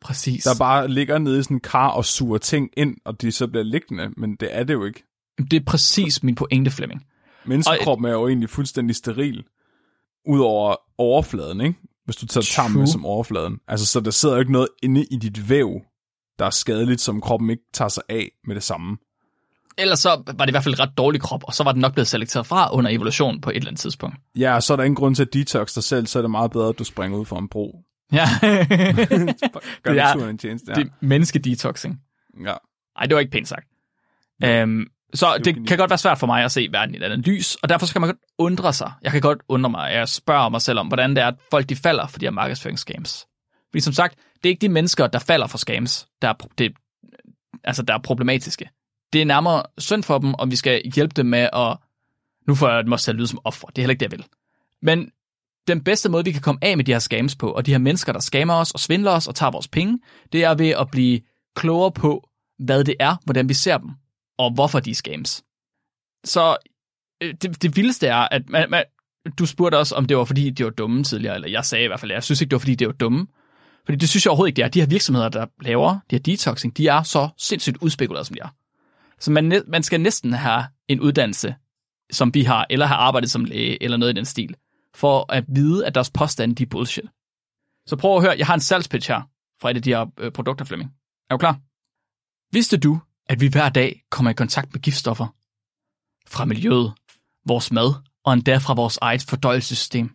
Præcis. der bare ligger nede i sådan en kar og suger ting ind, og de så bliver liggende, men det er det jo ikke. Det er præcis min pointe, Flemming. Menneskekroppen er jo egentlig fuldstændig steril, udover overfladen, ikke? Hvis du tager tarmen med som overfladen. Altså, så der sidder jo ikke noget inde i dit væv, der er skadeligt, som kroppen ikke tager sig af med det samme. Ellers så var det i hvert fald ret dårlig krop, og så var den nok blevet selekteret fra under evolution på et eller andet tidspunkt. Ja, og så er der ingen grund til at detox dig selv, så er det meget bedre, at du springer ud for en bro. Ja, (laughs) Gør Det er- en tjeneste, ja. det er menneskedetoxing. ja. Nej, det var ikke pænt sagt. Øhm, så det, genialt. kan godt være svært for mig at se verden i et andet lys, og derfor så kan man godt undre sig. Jeg kan godt undre mig, jeg spørger mig selv om, hvordan det er, at folk de falder for de her markedsføringsgames. Fordi som sagt, det er ikke de mennesker, der falder for scams, der er, det, altså, der er problematiske. Det er nærmere synd for dem, og vi skal hjælpe dem med at... Nu får jeg til at lyde som offer. Det er heller ikke det, jeg vil. Men den bedste måde, vi kan komme af med de her scams på, og de her mennesker, der scammer os og svindler os og tager vores penge, det er ved at blive klogere på, hvad det er, hvordan vi ser dem, og hvorfor de er scams. Så øh, det, det vildeste er, at man, man, du spurgte også, om det var fordi, de var dumme tidligere, eller jeg sagde i hvert fald, at jeg synes ikke, det var fordi, de var dumme. Fordi det synes jeg overhovedet ikke, det er. De her virksomheder, der laver de her detoxing, de er så sindssygt udspekuleret, som de er. Så man, man skal næsten have en uddannelse, som vi har, eller have arbejdet som læge, eller noget i den stil, for at vide, at deres påstande, de er bullshit. Så prøv at høre, jeg har en salgspitch her, fra et af de her øh, produkter, Flemming. Er du klar? Vidste du, at vi hver dag kommer i kontakt med giftstoffer? Fra miljøet, vores mad og endda fra vores eget fordøjelsessystem.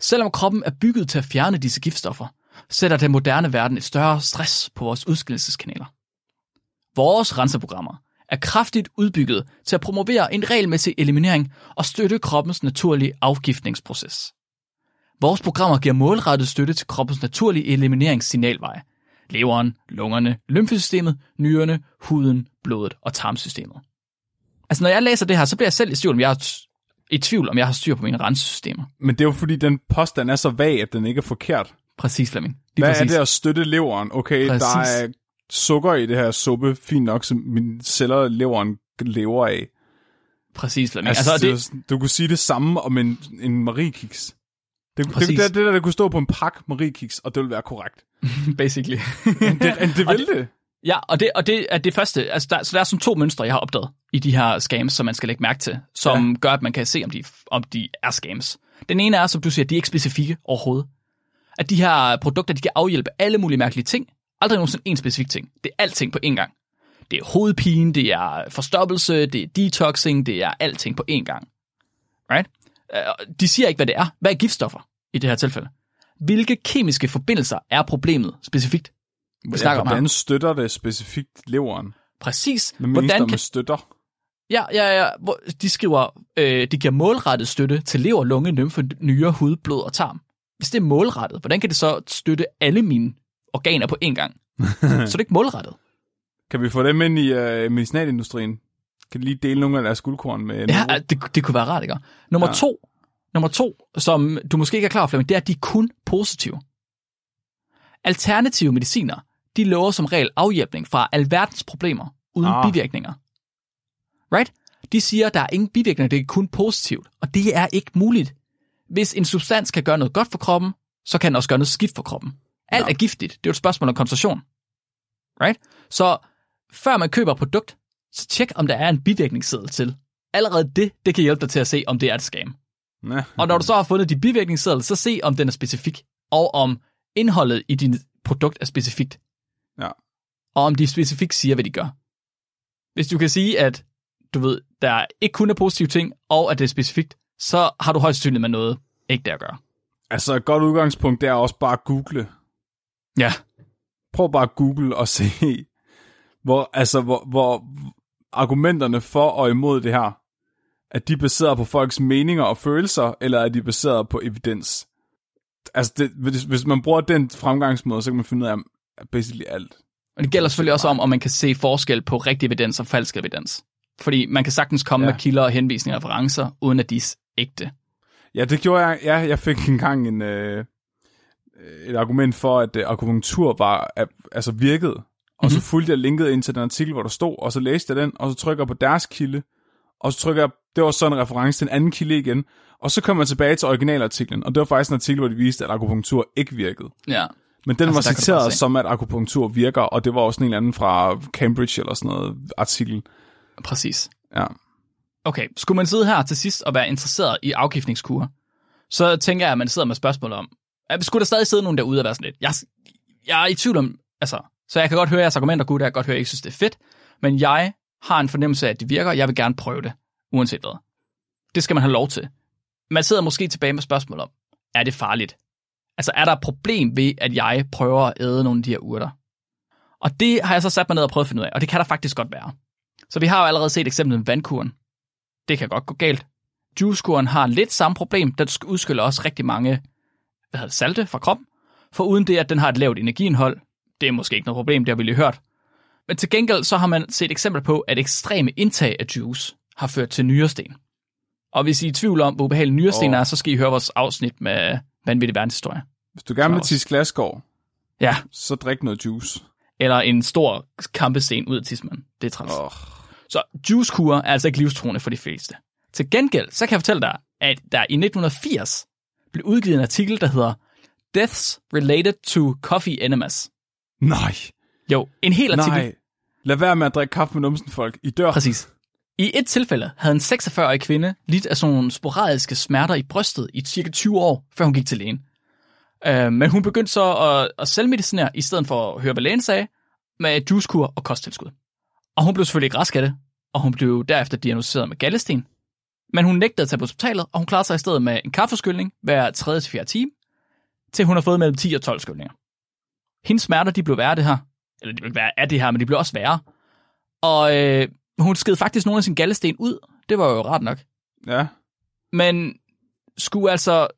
Selvom kroppen er bygget til at fjerne disse giftstoffer, sætter den moderne verden et større stress på vores udskillelseskanaler. Vores renseprogrammer er kraftigt udbygget til at promovere en regelmæssig eliminering og støtte kroppens naturlige afgiftningsproces. Vores programmer giver målrettet støtte til kroppens naturlige elimineringssignalveje. Leveren, lungerne, lymfesystemet, nyrerne, huden, blodet og tarmsystemet. Altså når jeg læser det her, så bliver jeg selv i tvivl, om jeg har, i tvivl, om jeg har styr på mine rensesystemer. Men det er jo fordi, den påstand er så vag, at den ikke er forkert. Præcis, Flemming. Hvad præcis. er det at støtte leveren? Okay, præcis. der er sukker i det her suppe, fint nok, som min celler leveren lever af. Præcis, Flemming. Altså, altså det, det... Du kunne sige det samme om en, en Marie-kiks. Det, det, det, det, der, der kunne stå på en pakke Marie-kiks, og det ville være korrekt. (laughs) Basically. det, det vil det. Ja, og det, og det er det første. Altså der, så der er sådan to mønstre, jeg har opdaget i de her scams, som man skal lægge mærke til, som ja. gør, at man kan se, om de, om de er scams. Den ene er, som du siger, de er ikke specifikke overhovedet. At de her produkter, de kan afhjælpe alle mulige mærkelige ting. Aldrig nogensinde en specifik ting. Det er alting på én gang. Det er hovedpine, det er forstoppelse, det er detoxing, det er alting på én gang. Right? Øh, de siger ikke, hvad det er. Hvad er giftstoffer i det her tilfælde? Hvilke kemiske forbindelser er problemet specifikt? Vi hvordan om støtter det specifikt leveren? Præcis. Hvad hvordan kan... støtter? Ja, ja, ja. De skriver, øh, de giver målrettet støtte til lever, lunge, nymfe, nyre, hud, blod og tarm. Hvis det er målrettet, hvordan kan det så støtte alle mine organer på én gang? (laughs) så er det ikke målrettet. Kan vi få dem ind i øh, medicinalindustrien? Kan lige dele nogle af deres guldkorn med Ja, det, det kunne være rart, ikke? Nummer ja. to, nummer to, som du måske ikke er klar over, Flemming, det er, at de er kun positive. Alternative mediciner, de lover som regel afhjælpning fra alverdens problemer, uden ah. bivirkninger. Right? De siger, at der er ingen bivirkninger, det er kun positivt, og det er ikke muligt. Hvis en substans kan gøre noget godt for kroppen, så kan den også gøre noget skidt for kroppen. Alt ja. er giftigt. Det er jo et spørgsmål om koncentration. Right? Så før man køber et produkt, så tjek, om der er en bivirkningsseddel til. Allerede det, det kan hjælpe dig til at se, om det er et scam. Ja. Og når du så har fundet de bivirkningsseddel, så se, om den er specifik, og om indholdet i din produkt er specifikt. Ja. Og om de specifikt siger, hvad de gør. Hvis du kan sige, at du ved, der ikke kun er positive ting, og at det er specifikt, så har du højst sandsynligt med noget ikke der at gøre. Altså et godt udgangspunkt, det er også bare at google. Ja. Prøv bare at google og se, hvor, altså, hvor, hvor argumenterne for og imod det her, at de er baseret på folks meninger og følelser, eller er de baseret på evidens? Altså, det, hvis, hvis man bruger den fremgangsmåde, så kan man finde ud af basically alt. Og det gælder selvfølgelig også om, om man kan se forskel på rigtig evidens og falsk evidens. Fordi man kan sagtens komme ja. med kilder og henvisninger og referencer, uden at de er ægte. Ja, det gjorde jeg. Ja, jeg fik engang en, øh, et argument for, at øh, akupunktur var, altså virkede. Og mm-hmm. så mhm. fulgte jeg linket ind til den artikel, hvor der stod, og så læste jeg den, og så trykker jeg på deres kilde, og så trykker jeg, det var så en reference til en anden kilde igen, og så kommer jeg tilbage til originalartiklen, og det var faktisk en artikel, hvor de viste, at akupunktur ikke virkede. Ja. Men den altså, var citeret som, at akupunktur virker, og det var også en eller anden fra Cambridge eller sådan noget artikel. Præcis. Ja. Okay, skulle man sidde her til sidst og være interesseret i afgiftningskurer, så tænker jeg, at man sidder med spørgsmål om, skulle der stadig sidde nogen derude og være sådan lidt, jeg, jeg er i tvivl om, altså, så jeg kan godt høre jeres argumenter, gud, jeg kan godt høre, at I ikke synes, det er fedt, men jeg har en fornemmelse af, at det virker, jeg vil gerne prøve det, uanset hvad. Det skal man have lov til. Man sidder måske tilbage med spørgsmål om, er det farligt? Altså, er der et problem ved, at jeg prøver at æde nogle af de her urter? Og det har jeg så sat mig ned og prøvet at finde ud af, og det kan der faktisk godt være. Så vi har jo allerede set eksemplet med vandkuren. Det kan godt gå galt. Juicekuren har lidt samme problem, den udskyller også rigtig mange hvad hedder salte fra kroppen. For uden det, at den har et lavt energiindhold, det er måske ikke noget problem, det har vi lige hørt. Men til gengæld så har man set eksempler på, at ekstreme indtag af juice har ført til nyresten. Og hvis I er i tvivl om, hvor ubehagelige nyresten Åh. er, så skal I høre vores afsnit med vanvittig verdenshistorie. Hvis du gerne vil tisse glasgård, Ja, så drik noget juice. eller en stor kampesten ud af tidsmanden. Det er træls. Oh. Så juicekur er altså ikke livstruende for de fleste. Til gengæld, så kan jeg fortælle dig, at der i 1980 blev udgivet en artikel, der hedder Deaths Related to Coffee Enemas. Nej, Jo, en hel artikel. nej. Lad være med at drikke kaffe med numsen, folk. I dør. Præcis. I et tilfælde havde en 46-årig kvinde lidt af sådan nogle sporadiske smerter i brystet i cirka 20 år, før hun gik til lægen. Øh, men hun begyndte så at, at selvmedicinere, i stedet for at høre, hvad lægen sagde, med juicekur og kosttilskud. Og hun blev selvfølgelig ikke rask af det, og hun blev derefter diagnosticeret med gallesten. Men hun nægtede at tage på hospitalet, og hun klarede sig i stedet med en kaffeskyldning hver 3. til 4. time, til hun har fået mellem 10 og 12 skyldninger. Hendes smerter, de blev værre af det her. Eller de blev værre af det her, men de blev også værre. Og øh, hun sked faktisk nogle af sin gallesten ud. Det var jo ret nok. Ja. Men skulle altså...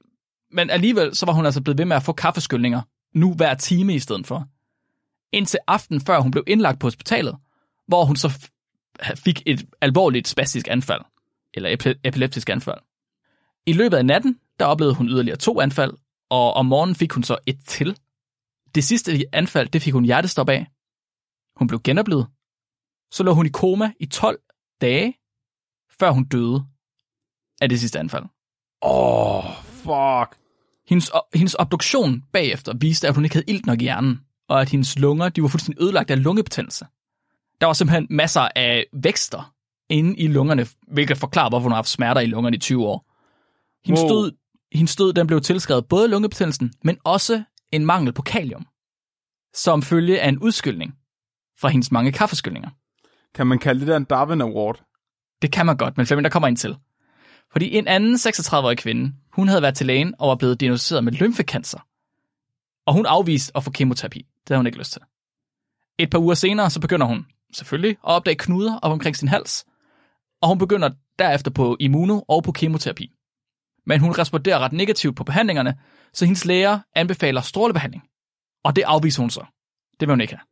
Men alligevel, så var hun altså blevet ved med at få kaffeskyldninger, nu hver time i stedet for. Indtil aften før hun blev indlagt på hospitalet, hvor hun så fik et alvorligt spastisk anfald, eller epi- epileptisk anfald. I løbet af natten, der oplevede hun yderligere to anfald, og om morgenen fik hun så et til. Det sidste anfald, det fik hun hjertestop af. Hun blev genoplevet. Så lå hun i koma i 12 dage, før hun døde af det sidste anfald. Åh, oh, fuck. Hendes, hendes obduktion bagefter viste, at hun ikke havde ilt nok i hjernen, og at hendes lunger de var fuldstændig ødelagt af lungebetændelse. Der var simpelthen masser af vækster inde i lungerne, hvilket forklarer, hvorfor hun har haft smerter i lungerne i 20 år. Hendes, Wow. død, hendes død den blev tilskrevet både lungebetændelsen, men også en mangel på kalium, som følge af en udskyldning fra hendes mange kaffeskyldninger. Kan man kalde det der en Darwin Award? Det kan man godt, men Flemming, der kommer en til. Fordi en anden 36-årig kvinde, hun havde været til lægen og var blevet diagnosticeret med lymfekancer. Og hun afviste at få kemoterapi. Det havde hun ikke lyst til. Et par uger senere, så begynder hun selvfølgelig at opdage knuder op omkring sin hals. Og hun begynder derefter på immuno og på kemoterapi. Men hun responderer ret negativt på behandlingerne, så hendes læger anbefaler strålebehandling. Og det afviser hun så. Det vil hun ikke have.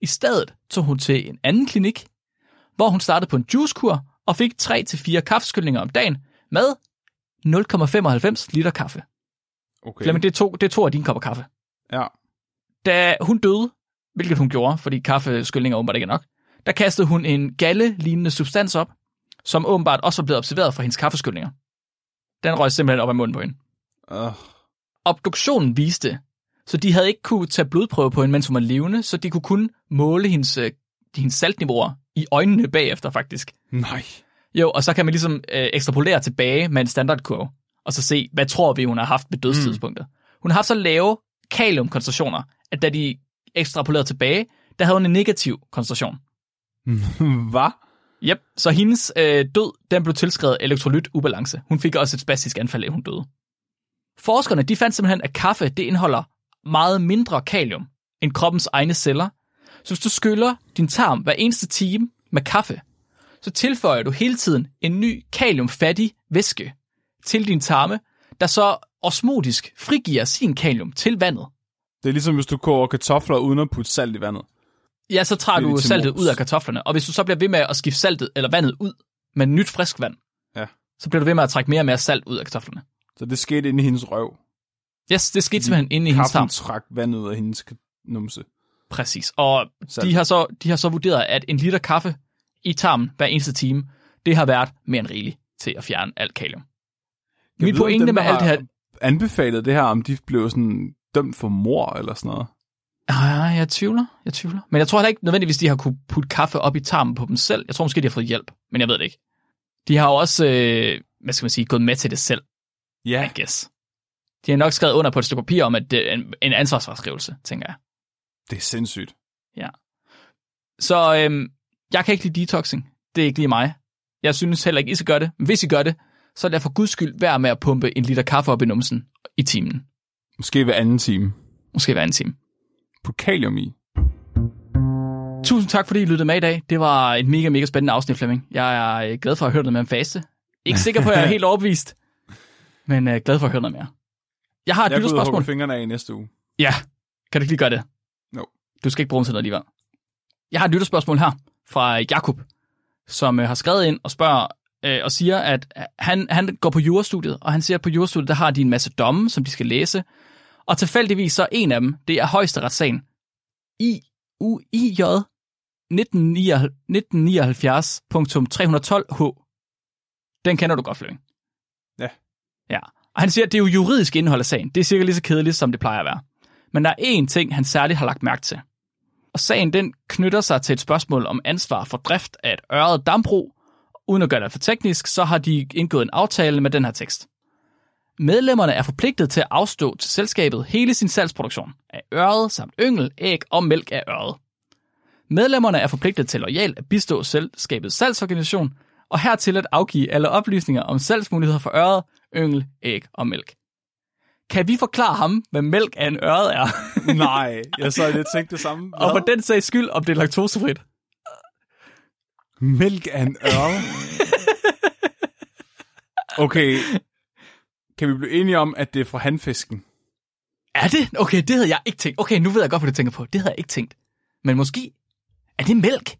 I stedet tog hun til en anden klinik, hvor hun startede på en juicekur og fik 3-4 kaffeskyldninger om dagen med 0,95 liter kaffe. Okay. Flemming, det er, to, det er to af dine kopper kaffe. Ja. Da hun døde, hvilket hun gjorde, fordi kaffeskyldninger åbenbart ikke er nok, der kastede hun en galle-lignende substans op, som åbenbart også var blevet observeret fra hendes kaffeskyldninger. Den røg simpelthen op af munden på hende. Uh, Obduktionen viste, så de havde ikke kunne tage blodprøve på hende, mens hun var levende, så de kunne kun måle hendes, øh, hendes saltniveauer i øjnene bagefter, faktisk. nej. Jo, og så kan man ligesom øh, ekstrapolere tilbage med en standardkurve, og så se, hvad tror vi, hun har haft ved dødstidspunktet. Mm. Hun har haft så lave kaliumkoncentrationer, at da de ekstrapolerede tilbage, der havde hun en negativ koncentration. (laughs) Hvad? Yep, så hendes øh, død, den blev tilskrevet elektrolytubalance. Hun fik også et spastisk anfald, da hun døde. Forskerne, de fandt simpelthen, at kaffe, det indeholder meget mindre kalium end kroppens egne celler. Så hvis du skyller din tarm hver eneste time med kaffe, så tilføjer du hele tiden en ny kaliumfattig væske til din tarme, der så osmotisk frigiver sin kalium til vandet. Det er ligesom, hvis du koger kartofler uden at putte salt i vandet. Ja, så tager er du saltet ud af kartoflerne, og hvis du så bliver ved med at skifte saltet eller vandet ud med nyt frisk vand, Ja. så bliver du ved med at trække mere og mere salt ud af kartoflerne. Så det skete inde i hendes røv. Yes, det skete simpelthen inde i hendes tarm. trak vand ud af hendes numse. Præcis. Og Salt. de har, så, de har så vurderet, at en liter kaffe i tarmen hver eneste time, det har været mere end rigeligt til at fjerne alt kalium. Jeg Min ved, pointe dem, med alt det her... Anbefalet det her, om de blev sådan dømt for mor eller sådan noget. Ah, jeg tvivler, jeg tvivler. Men jeg tror heller ikke nødvendigvis, de har kunne putte kaffe op i tarmen på dem selv. Jeg tror måske, de har fået hjælp, men jeg ved det ikke. De har jo også, øh, hvad skal man sige, gået med til det selv, Ja. I guess. De har nok skrevet under på et stykke papir om, at det er en, en ansvarsfraskrivelse, tænker jeg. Det er sindssygt. Så øhm, jeg kan ikke lide detoxing. Det er ikke lige mig. Jeg synes heller ikke, I skal gøre det. Men hvis I gør det, så er det for guds skyld værd med at pumpe en liter kaffe op i numsen i timen. Måske hver anden time. Måske hver en time. Put kalium i. Tusind tak, fordi I lyttede med i dag. Det var et mega, mega spændende afsnit, Flemming. Jeg er øh, glad for at hørt noget med om faste. Ikke sikker på, at jeg er (laughs) helt overbevist, men øh, glad for at høre noget mere. Jeg har et Jeg lytterspørgsmål. hugger fingrene af i næste uge. Ja, kan du ikke lige gøre det? No. Du skal ikke bruge dem til noget alligevel. Jeg har et lytterspørgsmål her fra Jakob, som øh, har skrevet ind og spørger øh, og siger, at han, han går på jurastudiet, og han siger, at på jurastudiet, der har de en masse domme, som de skal læse. Og tilfældigvis så en af dem, det er højesteretssagen. I, U, IJ 1979.312H. Den kender du godt, Flemming. Ja. Ja. Og han siger, at det er jo juridisk indhold af sagen. Det er sikkert lige så kedeligt, som det plejer at være. Men der er én ting, han særligt har lagt mærke til. Og sagen den knytter sig til et spørgsmål om ansvar for drift af et øret dambrug. Uden at gøre det for teknisk, så har de indgået en aftale med den her tekst. Medlemmerne er forpligtet til at afstå til selskabet hele sin salgsproduktion af øret samt yngel, æg og mælk af øret. Medlemmerne er forpligtet til lojalt at bistå selskabets salgsorganisation, og hertil at afgive alle oplysninger om salgsmuligheder for øret, yngel, æg og mælk. Kan vi forklare ham, hvad mælk af en øret er? (laughs) Nej, jeg så lidt tænkt det samme. og for den sags skyld, om det er laktosefrit. Mælk af en ørl? (laughs) Okay. Kan vi blive enige om, at det er fra handfisken? Er det? Okay, det havde jeg ikke tænkt. Okay, nu ved jeg godt, hvad du tænker på. Det havde jeg ikke tænkt. Men måske er det mælk?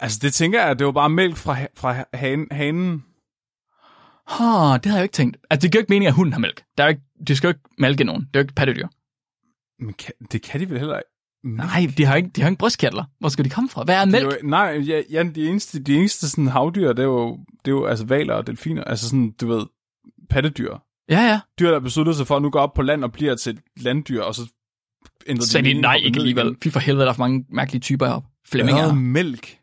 Altså, det tænker jeg, det var bare mælk fra, fra hanen. hanen. Oh, det havde jeg ikke tænkt. Altså, det giver ikke mening, at hunden har mælk. Der er jo ikke, de skal jo ikke mælke nogen. Det er jo ikke pattedyr. Men kan, det kan de vel heller ikke? Nej, de har ikke, de har ikke brystkærtler. Hvor skal de komme fra? Hvad er Det er mælk? jo, nej, ja, ja, de eneste, de eneste sådan havdyr, det er jo, det er jo altså valer og delfiner. Altså sådan, du ved, pattedyr. Ja, ja. Dyr, der beslutter sig for at nu gå op på land og bliver til et landdyr, og så ændrer Så de, mening nej, ikke alligevel. Fy for helvede, der er for mange mærkelige typer heroppe. Flemminger. Ørred mælk.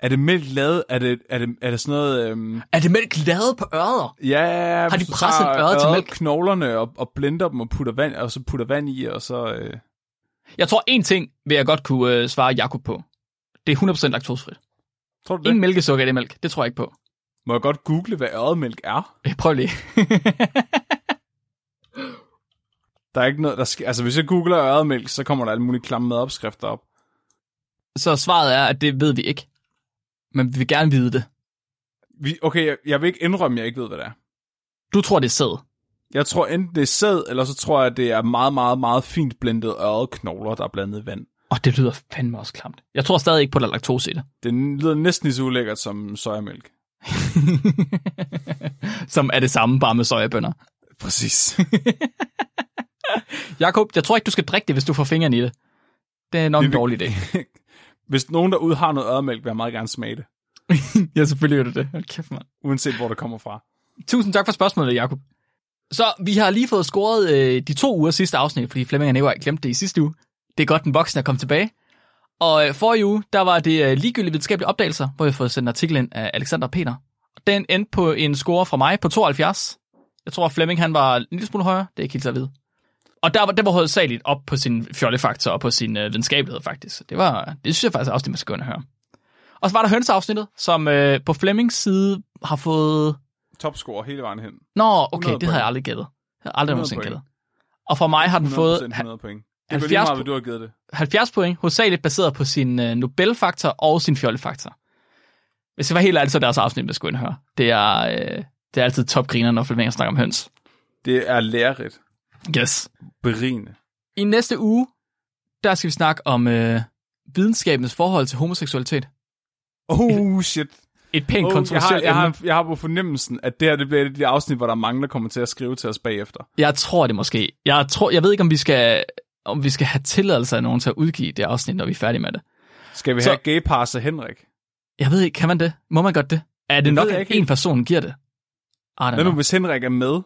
Er det mælk lavet? Er det, er det, er det sådan noget... Øhm, Er det mælk lavet på ørder? ja, Har de presset øret til mælk? knoglerne og, og blender dem og putter vand, og så putter vand i, og så... Øh, Jeg tror, en ting vil jeg godt kunne øh, svare Jakob på. Det er 100% laktosefrit. tror du det? Ingen mælkesukker i det mælk. Det tror jeg ikke på. Må jeg godt google, hvad ørredmælk er? Øh, Prøv lige. (laughs) Der er ikke noget, der skal... Altså, hvis jeg googler ørredmælk, så kommer der alle mulige klamme madopskrifter op. Så svaret er, at det ved vi ikke. Men vi vil gerne vide det. Vi, okay, jeg, jeg vil ikke indrømme, at jeg ikke ved, hvad det er. Du tror, det er sæd. Jeg tror enten det er sæd, eller så tror jeg, at det er meget, meget, meget fint blendet ørredknogler, der er blandet i vand. Og det lyder fandme også klamt. Jeg tror stadig ikke på, at der er laktose i det. Det lyder næsten lige så ulækkert som sojamælk. (laughs) Som er det samme, bare med sojabønner. Præcis. (laughs) Jakob, jeg tror ikke, du skal drikke det, hvis du får fingeren i det. Det er nok en dårlig idé. (laughs) Hvis nogen derude har noget ørredmælk, vil jeg meget gerne smage det. ja, selvfølgelig gør du det. Hold kæft, mand. Uanset hvor det kommer fra. Tusind tak for spørgsmålet, Jakob. Så vi har lige fået scoret øh, de to uger sidste afsnit, fordi Flemming og Nikolaj glemte det i sidste uge. Det er godt, den voksne er kommet tilbage. Og øh, forrige uge, der var det øh, ligegyldige videnskabelige opdagelser, hvor har fået sendt en artikel ind af Alexander Peter. Og den endte på en score fra mig på 72. Jeg tror, at Flemming han var en lille smule højere. Det er ikke helt så vide. Og der var, det var hovedsageligt op på sin fjollefaktor og på sin øh, videnskabelighed, faktisk. Det, var, det synes jeg faktisk også, det man skal gå ind og høre. Og så var der hønseafsnittet, som øh, på Flemmings side har fået Topscore hele vejen hen. Nå, okay, 100 det havde jeg point. aldrig gættet. Jeg har aldrig 100 nogensinde point. gættet. Og for mig har den 100% fået 100 point. Det er lige 70 meget, hvad du har givet det. 70 point, hovedsageligt baseret på sin øh, Nobel-faktor og sin fjollefaktor. Hvis jeg var helt ærlig, så er deres afsnit, jeg skulle ind og høre. Det er, øh, det er altid topgriner, når Flemming snakker om høns. Det er lærerigt. Yes. Berigende. I næste uge, der skal vi snakke om øh, videnskabens forhold til homoseksualitet. Oh, shit. Et pænt Oh, oh, jeg, har, kontroversielt jeg, har, jeg har på fornemmelsen, at det her det bliver et af de afsnit, hvor der er mange, der kommer til at skrive til os bagefter. Jeg tror det måske. Jeg, tror, jeg ved ikke, om vi skal om vi skal have tilladelse af nogen til at udgive det afsnit, når vi er færdige med det. Skal vi Så- have gay pass af Henrik? Jeg ved ikke, kan man det? Må man godt det? Er det Det nok, at en person giver det? Hvad nu, hvis Henrik er med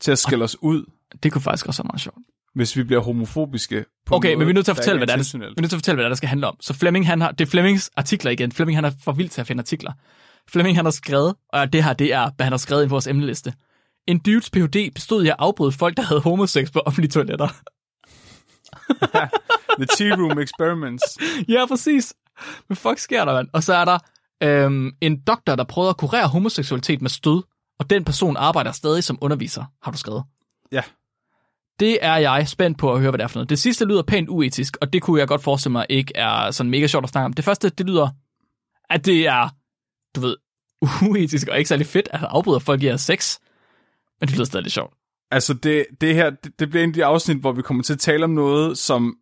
til at skælde os ud, Det kunne faktisk også være meget sjovt. hvis vi bliver homofobiske? På Okay, en men vi er måde, nødt til at fortælle, hvad det er, det, vi er nødt til at fortælle, hvad er, der skal handle om. Så Flemming, han har, det er Flemmings artikler igen. Flemming, han er for vild til at finde artikler. Flemming, han har skrevet, og det her, det er, hvad han har skrevet i vores emneliste. En dudes Ph.D. bestod i at afbryde folk, der havde homosex på offentlige toiletter. (laughs) The Tea Room Experiments. (laughs) ja, præcis. Hvad fuck sker der, mand? Og så er der øhm, en doktor, der prøvede at kurere homoseksualitet med stød, og den person arbejder stadig som underviser, har du skrevet. Ja. Det er jeg spændt på at høre, hvad det er for noget. Det sidste lyder pænt uetisk, og det kunne jeg godt forestille mig ikke er sådan mega sjovt at snakke om. Det første, det lyder, at det er, du ved, (laughs) uetisk og ikke særlig fedt, at afbryde folk i sex. Men det lyder stadig lidt sjovt. Altså, det, det her, det, det bliver en af de afsnit, hvor vi kommer til at tale om noget, som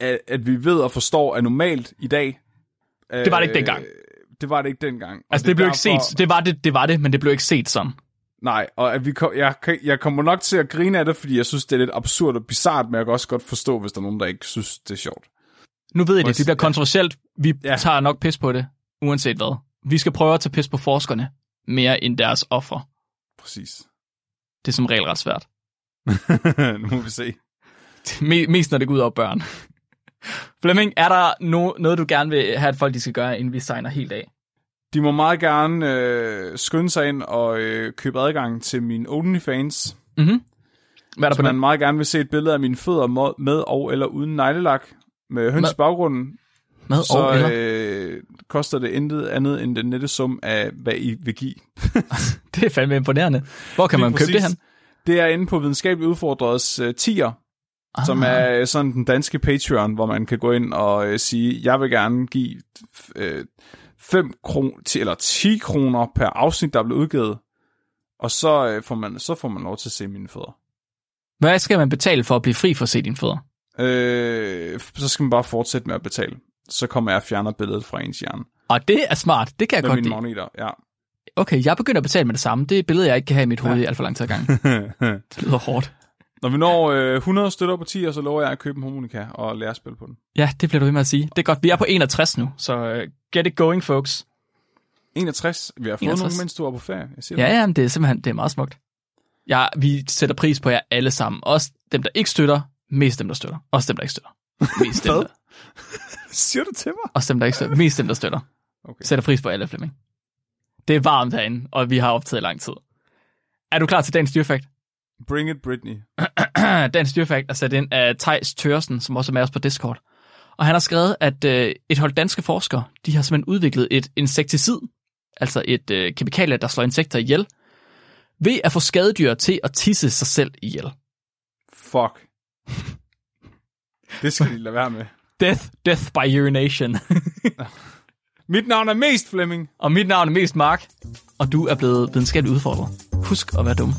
at, at vi ved og forstår er normalt i dag. Det var det ikke dengang. Øh, Det var det ikke dengang. Og Altså, det, det blev er ikke derfor- set. Det var det, det var det, men det blev ikke set sådan. Nej, og at vi kom, jeg, jeg kommer nok til at grine af det, fordi jeg synes, det er lidt absurd og bizart, men jeg kan også godt forstå, hvis der er nogen, der ikke synes, det er sjovt. Nu ved jeg det, det bliver kontroversielt. Vi ja. tager nok pis på det, uanset hvad. Vi skal prøve at tage pis på forskerne, mere end deres ofre. Præcis. Det er som regel ret svært. Nu må vi se. Me- mest når det går ud over børn. Flemming, er der no- noget, du gerne vil have, at folk de skal gøre, inden vi signer helt af? De må meget gerne øh, skynde sig ind og øh, købe adgang til min OnlyFans. Mm-hmm. Hvad er der Så på man den? meget gerne vil se et billede af mine fødder med og eller uden neglelak med høns Med- baggrunden, Mad så og eller? øh, koster det intet andet end den nette sum af, hvad I vil give. (laughs) Det er fandme imponerende. Hvor kan Lige man købe det præcis. Det er inde på Videnskabeligt Udfordrets uh, tier, ah. som er sådan den danske Patreon, hvor man kan gå ind og uh, sige, jeg vil gerne give uh, 5 kron eller 10 kroner per afsnit, der er blevet udgivet. Og så, uh, får man, så får man lov til at se mine fødder. Hvad skal man betale for at blive fri for at se dine fødder? Øh, så skal man bare fortsætte med at betale. Så kommer jeg og fjerner billedet fra ens hjerne. Og det er smart. Det kan jeg Med godt lide. magneter, ja. Okay, jeg begynder at betale med det samme. Det er et billede, jeg ikke kan have i mit hoved ja. i alt for lang tid ad gangen. (laughs) Det lyder hårdt. Når vi når øh, 100 støtter på 10, så lover jeg at købe en harmonika og lære at spille på den. Ja, det bliver du ved med at sige. Det er godt. Vi er på 61 nu, så uh, get it going, folks. 61. Vi har fået 61. nogle, mens du var på ferie. Jeg siger Ja, det. ja, men det er simpelthen det er meget smukt. Ja, vi sætter pris på jer alle sammen. Også dem, der ikke støtter. Mest dem, der støtter. Også dem, der ikke støtter. Mest dem, der, (laughs) Siger du til mig? også dem, der ikke støtter. Mest dem, der støtter. Okay. Sætter pris på alle, Flemming. Det er varmt herinde, og vi har optaget lang tid. Er du klar til dagens dyrfakt? Bring it, Britney. (clears throat) dagens dyrfakt er sat ind af Tejs Tørsen, som også er med os på Discord. Og han har skrevet, at øh, et hold danske forskere, de har simpelthen udviklet et insekticid, altså et øh, kemikalie, der slår insekter ihjel, ved at få skadedyr til at tisse sig selv ihjel. Fuck. Det skal de lade være med. Death, death by urination. (laughs) Mit navn er Mest Flemming. og mit navn er Mest Mark, og du er blevet videnskabeligt udfordret. Husk at være dum.